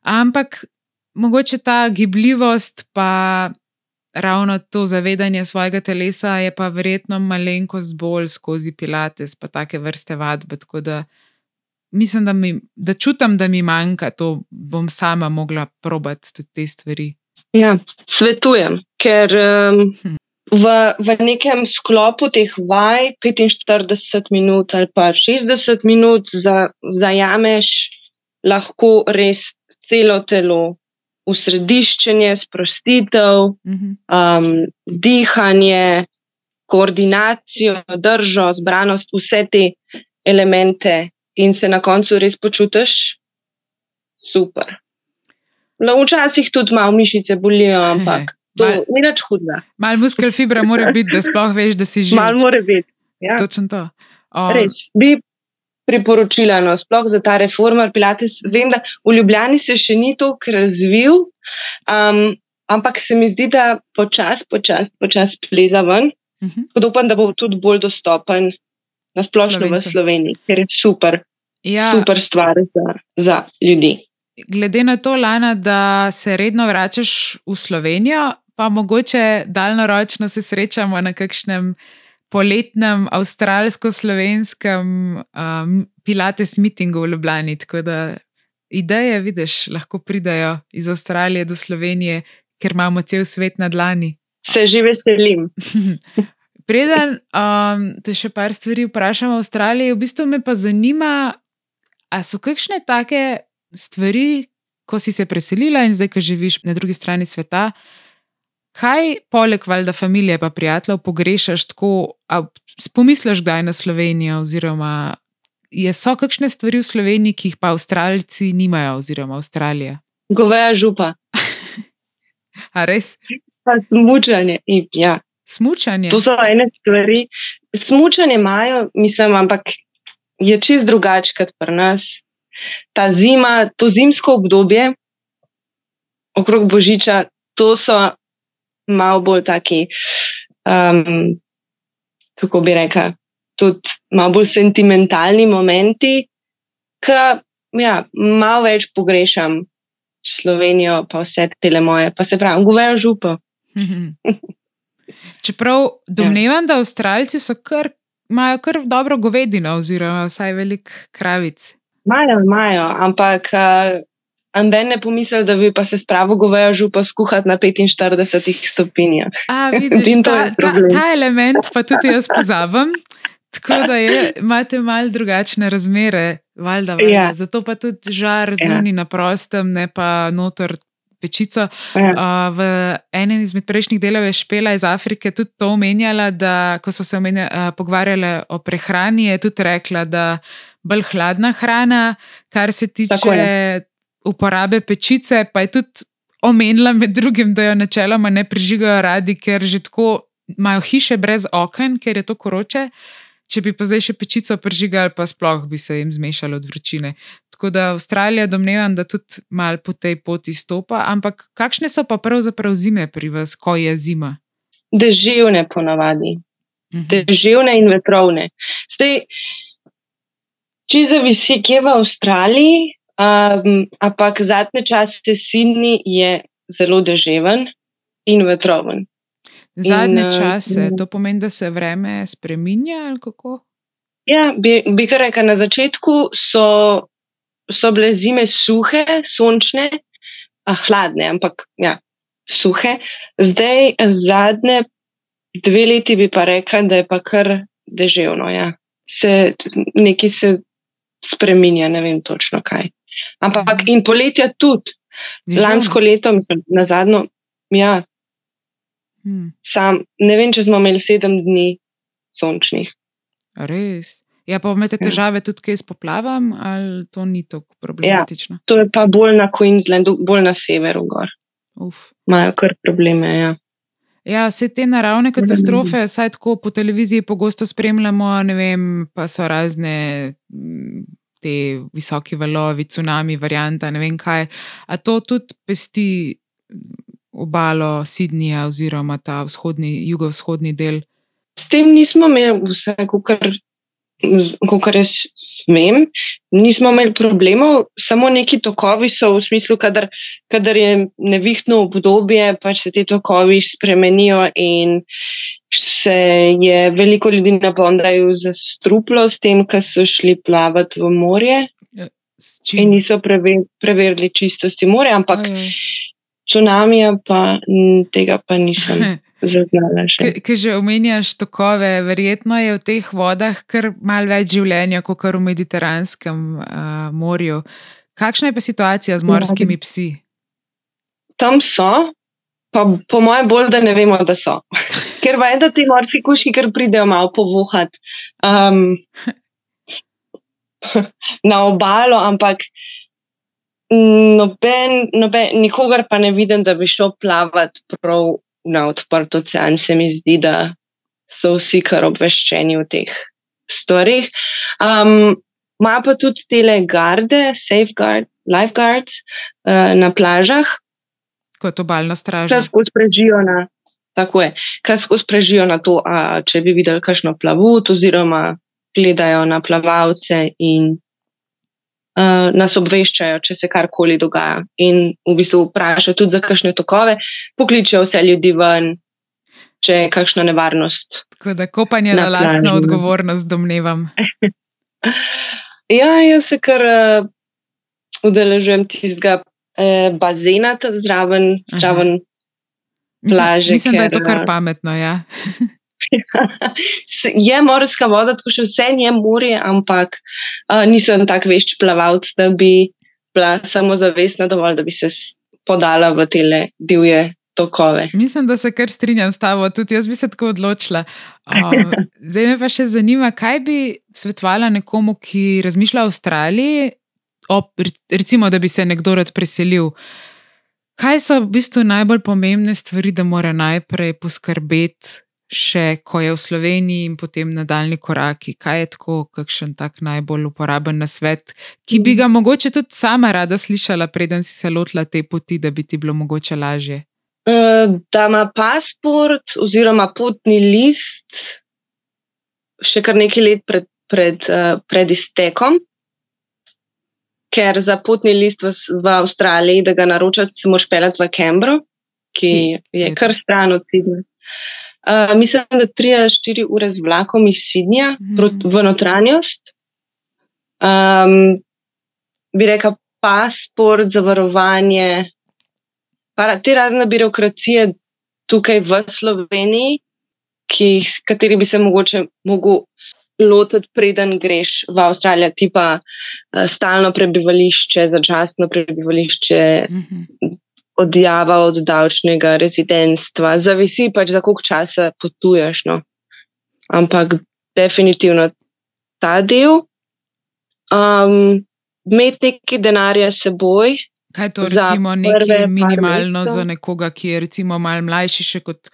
Ampak mogoče ta gibljivost, pa ravno to zavedanje svojega telesa, je pa verjetno malenkost bolj skozi pilates, pa take vrste vadbe. Tako da mislim, da, mi, da čutim, da mi manjka, to bom sama mogla probati tudi te stvari. Ja, svetujem, ker. Um... Hm. V, v nekem sklopu teh vaj, 45 minut ali pa 60 minut, za, zajameš lahko res celo telo, usrediščenje, sprostitev, um, dihanje, koordinacijo, držo, zbranost, vse te elemente, in se na koncu res počutiš super. No, včasih tudi malo mišice bolijo, ampak to mal, ni več hudega. Mal muskel fibra mora biti, da sploh veš, da si že. Mal mora biti. Ja. Točno to. Um, res. Bi priporočila, no, sploh za ta reformer Pilates. Vem, da v Ljubljani se še ni tako razvil, um, ampak se mi zdi, da počasi, počasi, počasi pleza ven. Uh mhm. -huh. Upam, da bo tudi bolj dostopen na splošno Slovence. v Sloveniji, ker je super, ja. super stvar za, za ljudi. Glede na to, Lana, da se redno vračaš v Slovenijo, pa mogoče daljnoročno se srečamo na kakšnem poletnem avstralsko-slovenskem um, Pilates mitingu v Ljubljani. Tako da ideje, vidiš, lahko pridajo iz Avstralije do Slovenije, ker imamo cel svet na dlani. Se že veselim. Preden um, te še par stvari vprašam o Avstraliji, v bistvu me pa zanima, ali so kakšne take stvari, ko si se preselila in zdaj, ko živiš na drugi strani sveta, Kaj, poleg valjda familije, pa prijateljev, pogrešaš tako, pomisliš kdaj na Slovenijo, oziroma je, so kakšne stvari v Sloveniji, ki jih pa Avstralci nimajo, oziroma Avstralija? Goveja župa. A res? Pa smučanje. Ja. Smučanje. To so ene stvari. Smučanje imajo, mislim, ampak je čist drugače kot pri nas. Ta zima, to zimsko obdobje okrog Božiča, to so malo bolj taki, um, kako bi rekel, tudi malo bolj sentimentalni momenti, ki ja, malo več pogrešam Slovenijo, pa vse te moje, pa se pravi, govejo župo. Čeprav domnevam, ja. da Avstralci so kar. Imajo kar dobro govedino, oziroma vsaj velik kravic. Imajo, imajo, ampak Amben ne pomisli, da bi pa se spravo govejo župa skuhati na 45 stopinjah. A, vidiš, ta, ta, ta element pa tudi jaz pozabim. Tako da je, imate malo drugačne razmere, valjda, valjda. Ja. zato pa tudi žar zunaj ja. na prostem, ne pa notor pečico. Ja. Uh, v enem izmed prejšnjih delov je Špela iz Afrike tudi to omenjala, da ko smo se omenja, uh, pogovarjali o prehrani, je tudi rekla, da bolj hladna hrana, kar se tiče uporabe pečice, pa je tudi omenila med drugim, da jo načeloma ne prižigajo radi, ker že tako imajo hiše brez oken, ker je to koroče. Če bi pa zdaj še pečico prižigali, pa sploh bi se jim zmešalo od vročine. Tako da Avstralija domnevam, da tudi mal po tej poti stopa. Ampak kakšne so pa pravzaprav zime pri vas, ko je zima? Deževne ponavadi. Mhm. Deževne in vetrovne. Zdaj, če zavisi, kje v Avstraliji, um, ampak zadnje čase Sydney je zelo deževen in vetroven. Zadnje in, čase, to pomeni, da se vreme spremenja ali kako? Ja, bi, bi kar rekel, na začetku so, so bile zime suhe, sončne, a hladne, ampak ja, suhe. Zdaj, zadnje dve leti bi pa rekel, da je pa kar deževno. Ja. Se, nekaj se spremenja, ne vem točno kaj. Ampak in poletja tudi. Lansko leto, mislim, na zadnjo, ja, Hmm. Sam, ne vem, če smo imeli sedem dni sončnih. Res. Ja, pa imate ja. težave tudi, kaj s poplavam, ali to ni tako problematično? Ja, to je pa bolj na Queenslandu, bolj na severu. Imajo kar probleme. Ja. Ja, vse te naravne katastrofe, saj tako po televiziji pogosto spremljamo, ne vem, pa so razne te visoki valovi, tsunami, varianta, ne vem kaj. A to tudi pesti obalo Sydneyja oziroma ta vzhodni, jugovzhodni del? S tem nismo imeli vse, kar jaz vem, nismo imeli problemov, samo neki tokovi so v smislu, kadar, kadar je nevihtno obdobje, pač se ti tokovi spremenijo in se je veliko ljudi napolnilo za struplo s tem, ker so šli plavati v morje. Ja, in niso preverili čistosti morja, ampak Ajaj tsunamija, pa tega pa nisem zaznala. Ker že omenjaš tokove, verjetno je v teh vodah kar malce več življenja kot v Mediteranskem uh, morju. Kakšna je pa situacija z morskimi psi? Tam so, pa po mojem, bolj da ne vemo, da so. Ker vem, da ti morski kuški kar pridejo malo povuhati um, na obalo, ampak Noben, noben, nikogar pa ne vidim, da bi šel plavati prav na odprt ocean. Se mi zdi, da so vsi kar obveščeni o teh stvarih. Um, Ma pa tudi tele garde, safeguard, lifeguards uh, na plažah. Kot obaljna straža. Kaj skozi prežijo na, tako je, kaj skozi prežijo na to, a, če bi videli kakšno plavut oziroma gledajo na plavalce in uh, nas obveščajo, če se karkoli dogaja. In v bistvu vprašajo tudi za kakšne tokove, pokličejo vse ljudi ven, če je kakšna nevarnost. Tako da kopanje na, na lastno no. odgovornost, domnevam. ja, jaz se kar uh, udeležujem tistega uh, bazena, zraven, zraven plaže. Mislim, mislim ker, da je to kar pametno. Ja. je morska voda, tako še vse je morje, ampak uh, nisem tako vešč plavalc, da bi bila samo zavestna dovolj, da bi se podala v te divje tokove. Mislim, da se kar strinjam s tabo, tudi jaz bi se tako odločila. Um, zdaj me pa še zanima, kaj bi svetovala nekomu, ki razmišlja o Avstraliji, o, recimo, da bi se nekdo rad preselil. Kaj so v bistvu najbolj pomembne stvari, da mora najprej poskrbeti še ko je v Sloveniji in potem nadaljni koraki? Kaj je tako, kakšen tak najbolj uporaben na svet, ki bi ga mogoče tudi sama rada slišala, preden si se lotila te poti, da bi ti bilo mogoče lažje? Eh, da ima pasport oziroma potni list še kar nekaj let pred, pred, eh, pred iztekom. Ker za potni list v, v Avstraliji, da ga naročate, se moraš pelati v Cambro, ki, ki je kar stran od Sydneyja. Uh, mislim, da 3-4 ure z vlakom iz Sidnja mm. v notranjost. Um, bi rekel, pasport, zavarovanje, para, te razne birokracije tukaj v Sloveniji, ki, kateri bi se mogoče mogel lotiti, preden greš v Avstralijo, tipa uh, stalno prebivališče, začasno prebivališče. Mm -hmm odjava od davčnega rezidentstva, zavisi pač za koliko časa potuješ. No. Ampak definitivno ta del, um, imeti nekaj denarja s seboj. Kaj je to, recimo, nekaj minimalno za nekoga, ki je recimo malo mlajši še kot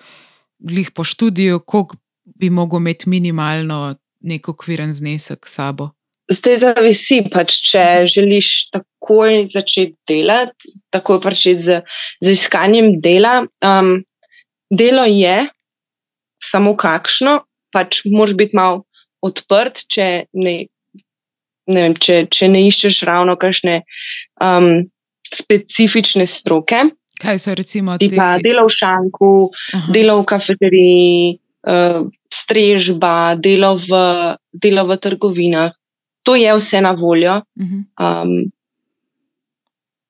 glih po študiju, koliko bi mogel imeti minimalno nek okviren znesek s sabo? Zdaj zavisi, pač, če želiš takoj začeti delati, takoj začeti z, z iskanjem dela. Um, delo je samo kakšno, pač moraš biti malo odprt, če ne, ne, vem, če, če ne iščeš ravno kakšne um, specifične stroke. Kaj so recimo ti? Pa delo v šanku, Aha. delo v kafeteriji, uh, strežba, delo v, delo v trgovinah. To je vse na voljo. Um,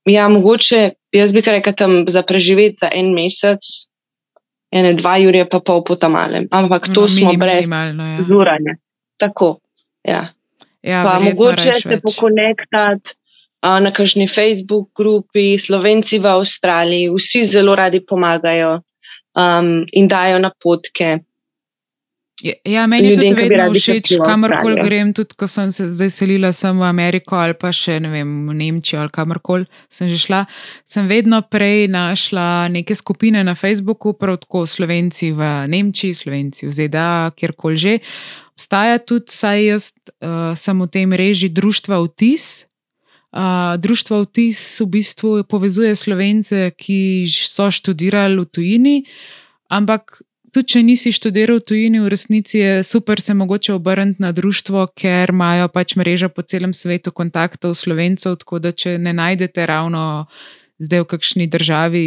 ja, mogoče jaz bi kar rekel tam za preživeti za en mesec, ene dva jurja, pa pol po tam malem. Ampak to no, smo brez ja. zuranja. Tako. Ja. Ja, pa mogoče se pokonektati uh, na kakšni Facebook grupi, Slovenci v Avstraliji, vsi zelo radi pomagajo um, in dajo napotke. Ja, ja, meni je tudi vedno všeč, kamorkoli grem, tudi ko sem se zdaj selila sem v Ameriko ali pa še ne vem, v Nemčijo ali kamorkoli sem že šla. Sem vedno prej našla neke skupine na Facebooku, prav tako Slovenci v Nemčiji, Slovenci v ZDA, kjerkoli že. Obstaja tudi, saj jaz uh, sem v tej mreži Društva Vtis. Uh, Društvo Vtis v bistvu povezuje slovence, ki so študirali v tujini, ampak tudi če nisi študiral v tujini, v resnici je super se mogoče obrniti na društvo, ker imajo pač mreža po celem svetu kontaktov slovencev, tako da če ne najdete ravno zdaj v kakšni državi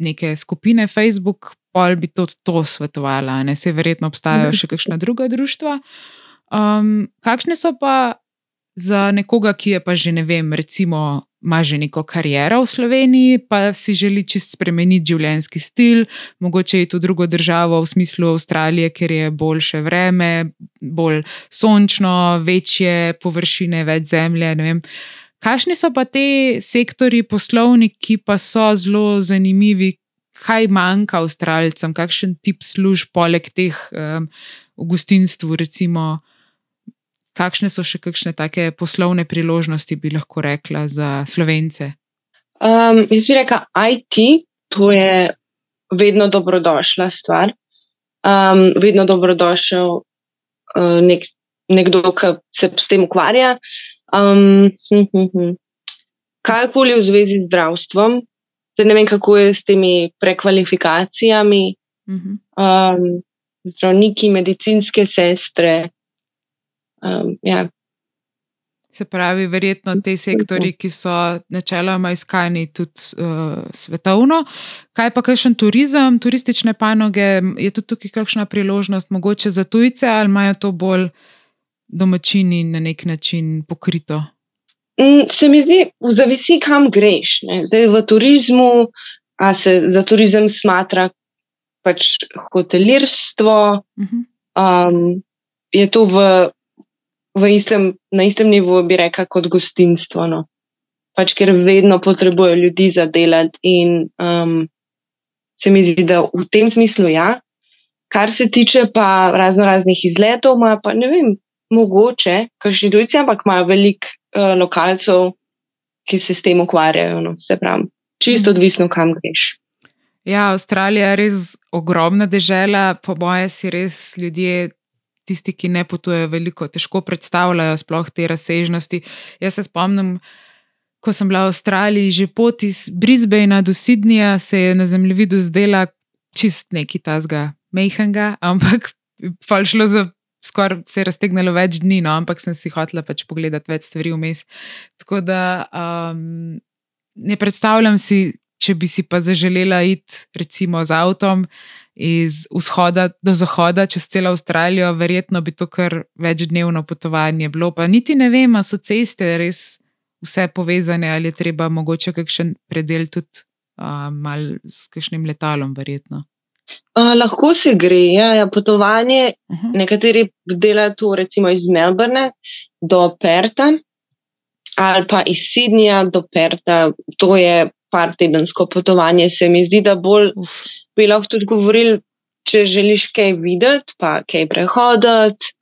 neke skupine Facebook, pol bi to, to svetovala, ne se verjetno obstajajo še kakšna druga društva. Um, kakšne so pa za nekoga, ki je pa že ne vem, recimo ima že neko kariero v Sloveniji, pa si želi čist spremeniti življenjski stil, mogoče je to drugo državo v smislu Avstralije, ker je boljše vreme, bolj sončno, večje površine, več zemlje. Kakšni so pa te sektori poslovni, ki pa so zelo zanimivi? Kaj manjka Avstralcem, kakšen tip služb, poleg teh um, v gostinstvu, recimo, kakšne so še kakšne take poslovne priložnosti, bi lahko rekla, za slovence? Um, jaz bi rekla, IT, to je vedno dobrodošla stvar. Um, vedno dobrodošel uh, nek, nekdo, ki se s tem ukvarja. Um, hm, hm, hm. Karkoli v zvezi z zdravstvom, zdaj ne vem, kako je s temi prekvalifikacijami. Um, zdravniki, medicinske sestre, Um, ja. Se pravi, verjetno te sektori, ki so načeloma iskani tudi uh, svetovno. Kaj pa kakšen turizem, turistične panoge, je tudi tukaj kakšna priložnost, mogoče za tujce, ali imajo to bolj domačini na nek način pokrito? Mm, se mi zdi, zavisi, kam greš. Ne? Zdaj v turizmu, a se za turizem smatra pač hotelirstvo, uh -huh. um, je to v istem, na istem nivoju, bi rekla, kot gostinstvo. No. Pač, ker vedno potrebujejo ljudi za delati, in um, se mi zdi, da v tem smislu ja. Kar se tiče pa razno raznih izletov, ima pa ne vem, mogoče, kakšni tujci, ampak imajo veliko uh, lokalcev, ki se s tem ukvarjajo. No. Se pravi, čisto mhm. odvisno, kam greš. Ja, Avstralija je res ogromna država, po mojem, si res ljudje tisti, ki ne potujejo veliko, težko predstavljajo sploh te razsežnosti. Jaz se spomnim, ko sem bila v Avstraliji, že pot iz Brisbanea do Sydneyja, se je na zemljevidu zdela čist neki tasga mehanga, ampak pa šlo za. Skoraj se je raztegnilo več dni, no, ampak sem si hotela pač pogledati več stvari vmes. Tako da um, ne predstavljam si, če bi si pa zaželela iti, recimo, z avtom, iz vzhoda do zahoda čez celo Avstralijo, verjetno bi to kar večdnevno potovanje bilo. Pa niti ne vem, ali so ceste res vse povezane, ali je treba mogoče kakšen predel tudi uh, mal s kakšnim letalom, verjetno. Uh, lahko se gre, ja, ja potovanje. Uh -huh. Nekateri delajo to recimo iz Melbourne do Perta ali pa iz Sydneyja do Perta. To je par tedensko potovanje, se mi zdi, da bolj Uf bi lahko tudi govorili, če želiš kaj videti, pa kaj prehoditi,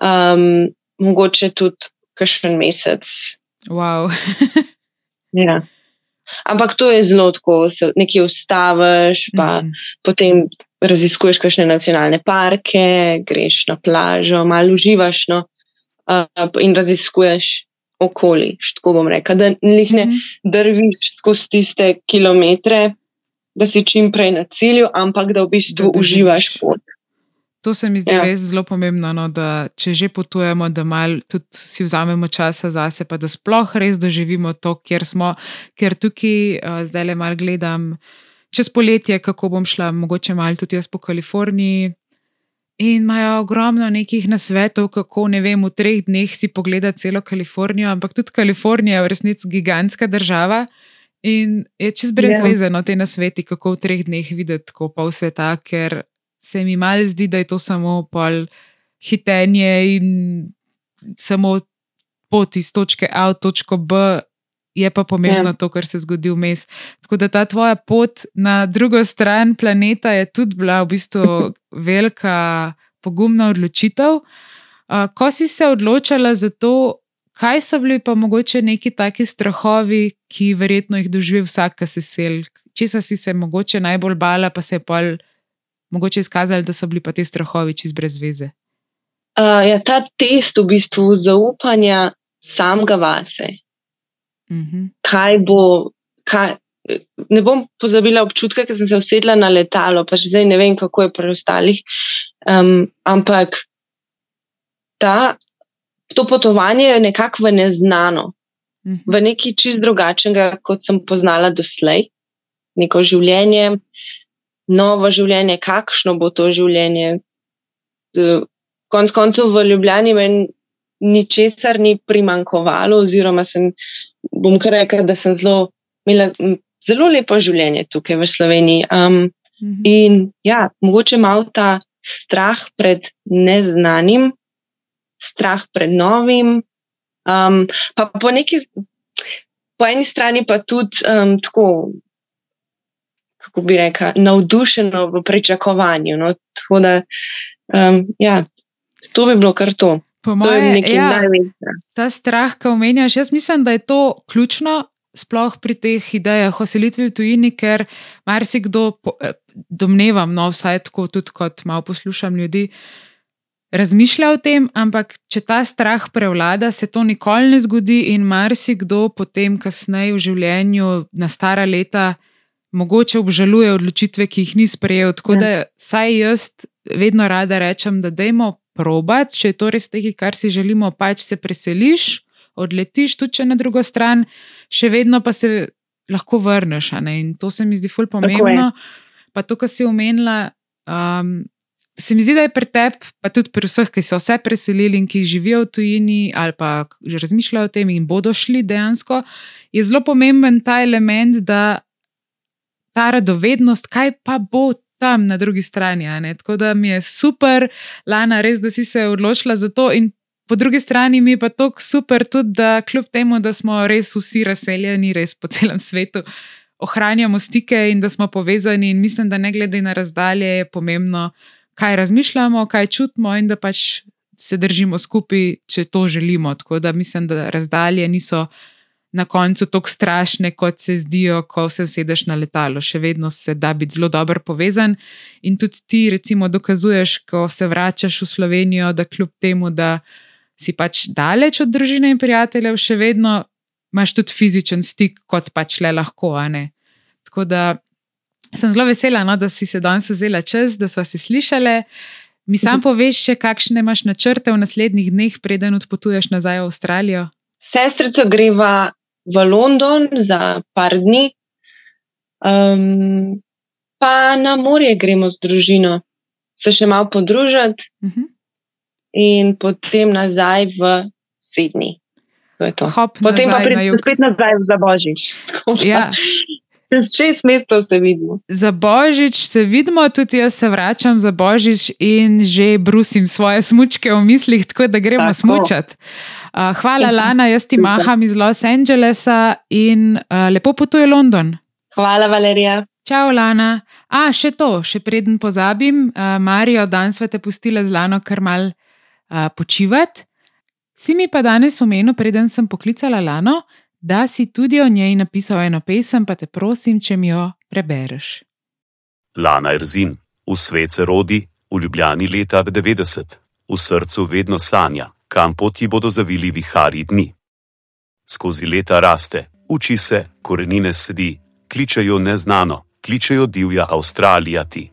um, mogoče tudi kakšen mesec. Wow. ja. Ampak to je zelo tako, se nekje ustaviš, pa mm. potem raziskuješ kakšne nacionalne parke, greš na plažo, malo uživaš no, uh, in raziskuješ okoli. Tako bom rekel, da jih ne Mhm. drviš skozi tiste kilometre, da si čim prej na cilju, ampak da v bistvu Da uživaš pot. To se mi zdi Ja. res zelo pomembno, no, da če že potujemo, da mal tudi si vzamemo časa zase, pa da sploh res doživimo to, kjer smo. Ker tukaj uh, zdaj le mal gledam čez poletje, kako bom šla, mogoče mal tudi jaz po Kaliforniji. In imajo ogromno nekih nasvetov, kako ne vem, v treh dneh si pogledati celo Kalifornijo, ampak tudi Kalifornija je v resnici gigantska država in je čez brez Ja. veze no, te nasveti, kako v treh dneh videti tako pol sveta, ker se mi mal zdi, da je to samo pol hitenje in samo pot iz točke A v točko B. Je pa pomembno Ja. to, kar se zgodi vmes. Tako da ta tvoja pot na drugo stran planeta je tudi bila v bistvu velika, pogumna odločitev. Uh, ko si se odločila za to, kaj so bili pa mogoče neki taki strahovi, ki verjetno jih doživi vsak, ki se sel, česa si se mogoče najbolj bala, pa se je pol mogoče izkazalo, da so bili pa ti strahovi čez brez veze. Uh, ja, ta test v bistvu zaupanja samega vase. Mhm. kaj bo. Kaj, ne bom pozabila občutka, ker sem se usedla na letalo, pa zdaj ne vem, kako je pri ostalih. Um, ampak ta, to potovanje je nekako v neznano, Mhm. v nekaj čist drugačnega, kot sem poznala doslej. Neko življenje, novo življenje, kakšno bo to življenje. Konec koncev v Ljubljani meni ničesar ni primankovalo, oziroma sem, bom kar rekla, da sem zelo, imela zelo lepo življenje tukaj v Sloveniji. Um, Mhm. in ja, mogoče malo ta strah pred neznanim, strah pred novim, um, pa po neki, po eni strani pa tudi um, tako, kako bi rekla, navdušeno v pričakovanju. No? Tako da, um, ja, to bi bilo kar to. Po To je moje, nekaj ja, največjega. ta strah, ki omenjaš, jaz mislim, da je to ključno, sploh pri teh idejah o selitvi v tujini, ker marsikdo, eh, domnevam, no, vsaj tako tudi kot malo poslušam ljudi, razmišlja o tem, ampak če ta strah prevlada, se to nikoli ne zgodi in marsikdo potem, kasneje v življenju, na stara leta, mogoče obžaluje odločitve, ki jih ni sprejel. Tako Ja. da, saj jaz vedno rada rečem, da dajmo probat, če je to res nekaj, kar si želimo, pač se preseliš, odletiš tudi če na drugo stran, še vedno pa se lahko vrneš. In to se mi zdi ful pomembno. Pa to, kar si omenila, um, se mi zdi, da je pri tebi, pa tudi pri vseh, ki so se preselili in ki živijo v tujini ali pa že razmišljajo o tem in bodo šli dejansko, je zelo pomemben ta element, da ta radovednost, kaj pa bo tam na drugi strani. Tako da mi je super, Lana, res, da si se odločila za to. In po drugi strani mi je pa tako super tudi, da kljub temu, da smo res vsi razseljeni, res po celem svetu, ohranjamo stike in da smo povezani. In mislim, da ne glede na razdalje, je pomembno, kaj razmišljamo, kaj čutimo in da pač se držimo skupaj, če to želimo. Tako da mislim, da razdalje niso na koncu tako strašne, kot se zdijo, ko se usedeš na letalo. Še vedno se da biti zelo dobro povezan. In tudi ti, recimo, dokazuješ, ko se vračaš v Slovenijo, da kljub temu, da si pač daleč od družine in prijateljev, še vedno imaš tudi fizičen stik, kot pač le lahko. Tako da sem zelo vesela, no, da si se danes vzela čas, da smo se slišali. Mi sam poveš, še, kakšne imaš načrte v naslednjih dneh, preden odpotuješ nazaj v Avstralijo? Sestrico greva v London za par dni, um, pa na morje gremo z družino, se še malo podružiti Mhm. in potem nazaj v Sydney. Hop Potem pa nazaj na pridemo jug. spet nazaj za Božič. Ja. Čez šest mesecev se vidimo. Za božič se vidimo, tudi jaz se vračam za božič in že brusim svoje smučke v mislih, tako da gremo Tako. smučati. Uh, hvala. Lana, jaz ti maham iz Los Angelesa in uh, lepo potuje London. Hvala, Valerija. Čau, Lana. A, še to, še preden pozabim, uh, Marijo, danes sva te pustila z Lano kar mal uh, počivati. Si mi pa danes omenil, preden sem poklicala Lano, da si tudi o njej napisal eno pesem, pa te prosim, če mi jo prebereš. Lana Erzin, v svet se rodi, v Ljubljani leta 90, v srcu vedno sanja, kam poti bodo zavili vihari dni. Skozi leta raste, uči se, korenine sedi, kličejo neznano, kličejo divja Avstralija ti.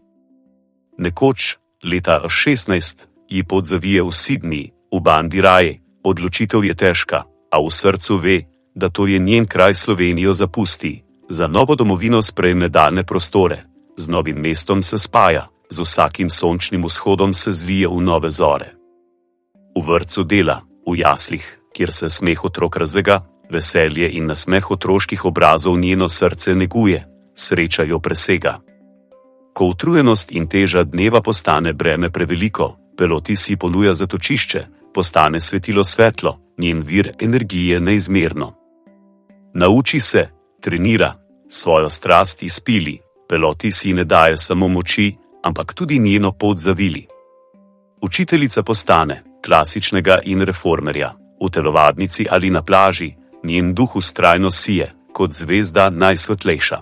Nekoč, leta 16, ji pot zavije v Sydney, v bandi raje, odločitev je težka, a v srcu ve, da to je njen kraj Slovenijo zapusti, za novo domovino sprejme daljne prostore, z novim mestom se spaja, z vsakim sončnim vzhodom se zvije v nove zore. V vrtu dela, v jaslih, kjer se smeh otrok razvega, veselje in nasmeh otroških obrazov njeno srce neguje, sreča jo presega. Ko utrujenost in teža dneva postane breme preveliko, peloti si ponuja zatočišče, postane svetilo svetlo, njen vir energije neizmerno. Nauči se, trenira, svojo strast izpili, peloti si ne daje samo moči, ampak tudi njeno pot zavili. Učiteljica postane klasičnega in reformerja, v telovadnici ali na plaži, njen duh ustrajno sije, kot zvezda najsvetlejša.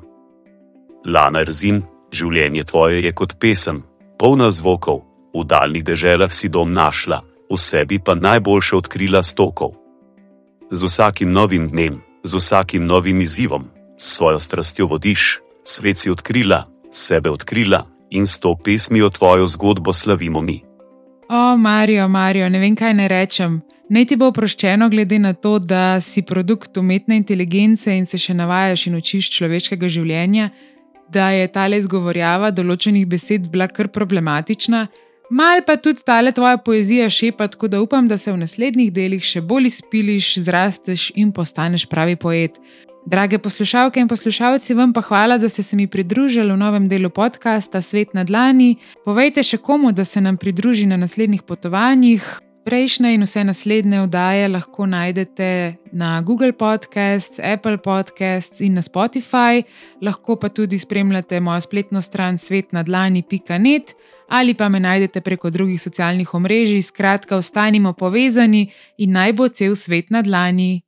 Lana Rzin, življenje tvoje je kot pesem, polna zvokov, v daljnih deželah si dom našla, v sebi pa najboljše odkrila stokov. Z vsakim novim dnem, z vsakim novim izzivom, s svojo strastjo vodiš, svet si odkrila, sebe odkrila in s to pesmijo tvojo zgodbo slavimo mi. O, Marijo, Marijo, ne vem, kaj ne rečem. Naj ti bo oproščeno, glede na to, da si produkt umetne inteligence in se še navajaš in učiš človeškega življenja, da je ta le izgovorjava določenih besed bila kar problematična, mal pa tudi ta le tvoja poezija šepa, tako da upam, da se v naslednjih delih še bolj izpiliš, zrasteš in postaneš pravi poet. Drage poslušalke in poslušalci, vam pa hvala, da ste se mi pridružili v novem delu podcasta Svet na Dlani. Povejte še komu, da se nam pridruži na naslednjih potovanjih. Prejšnje in vse naslednje vdaje lahko najdete na Google Podcasts, Apple Podcasts in na Spotify, lahko pa tudi spremljate mojo spletno stran svetnadlani.net ali pa me najdete preko drugih socialnih omrežij. Skratka, ostanimo povezani in naj bo cel svet na dlani.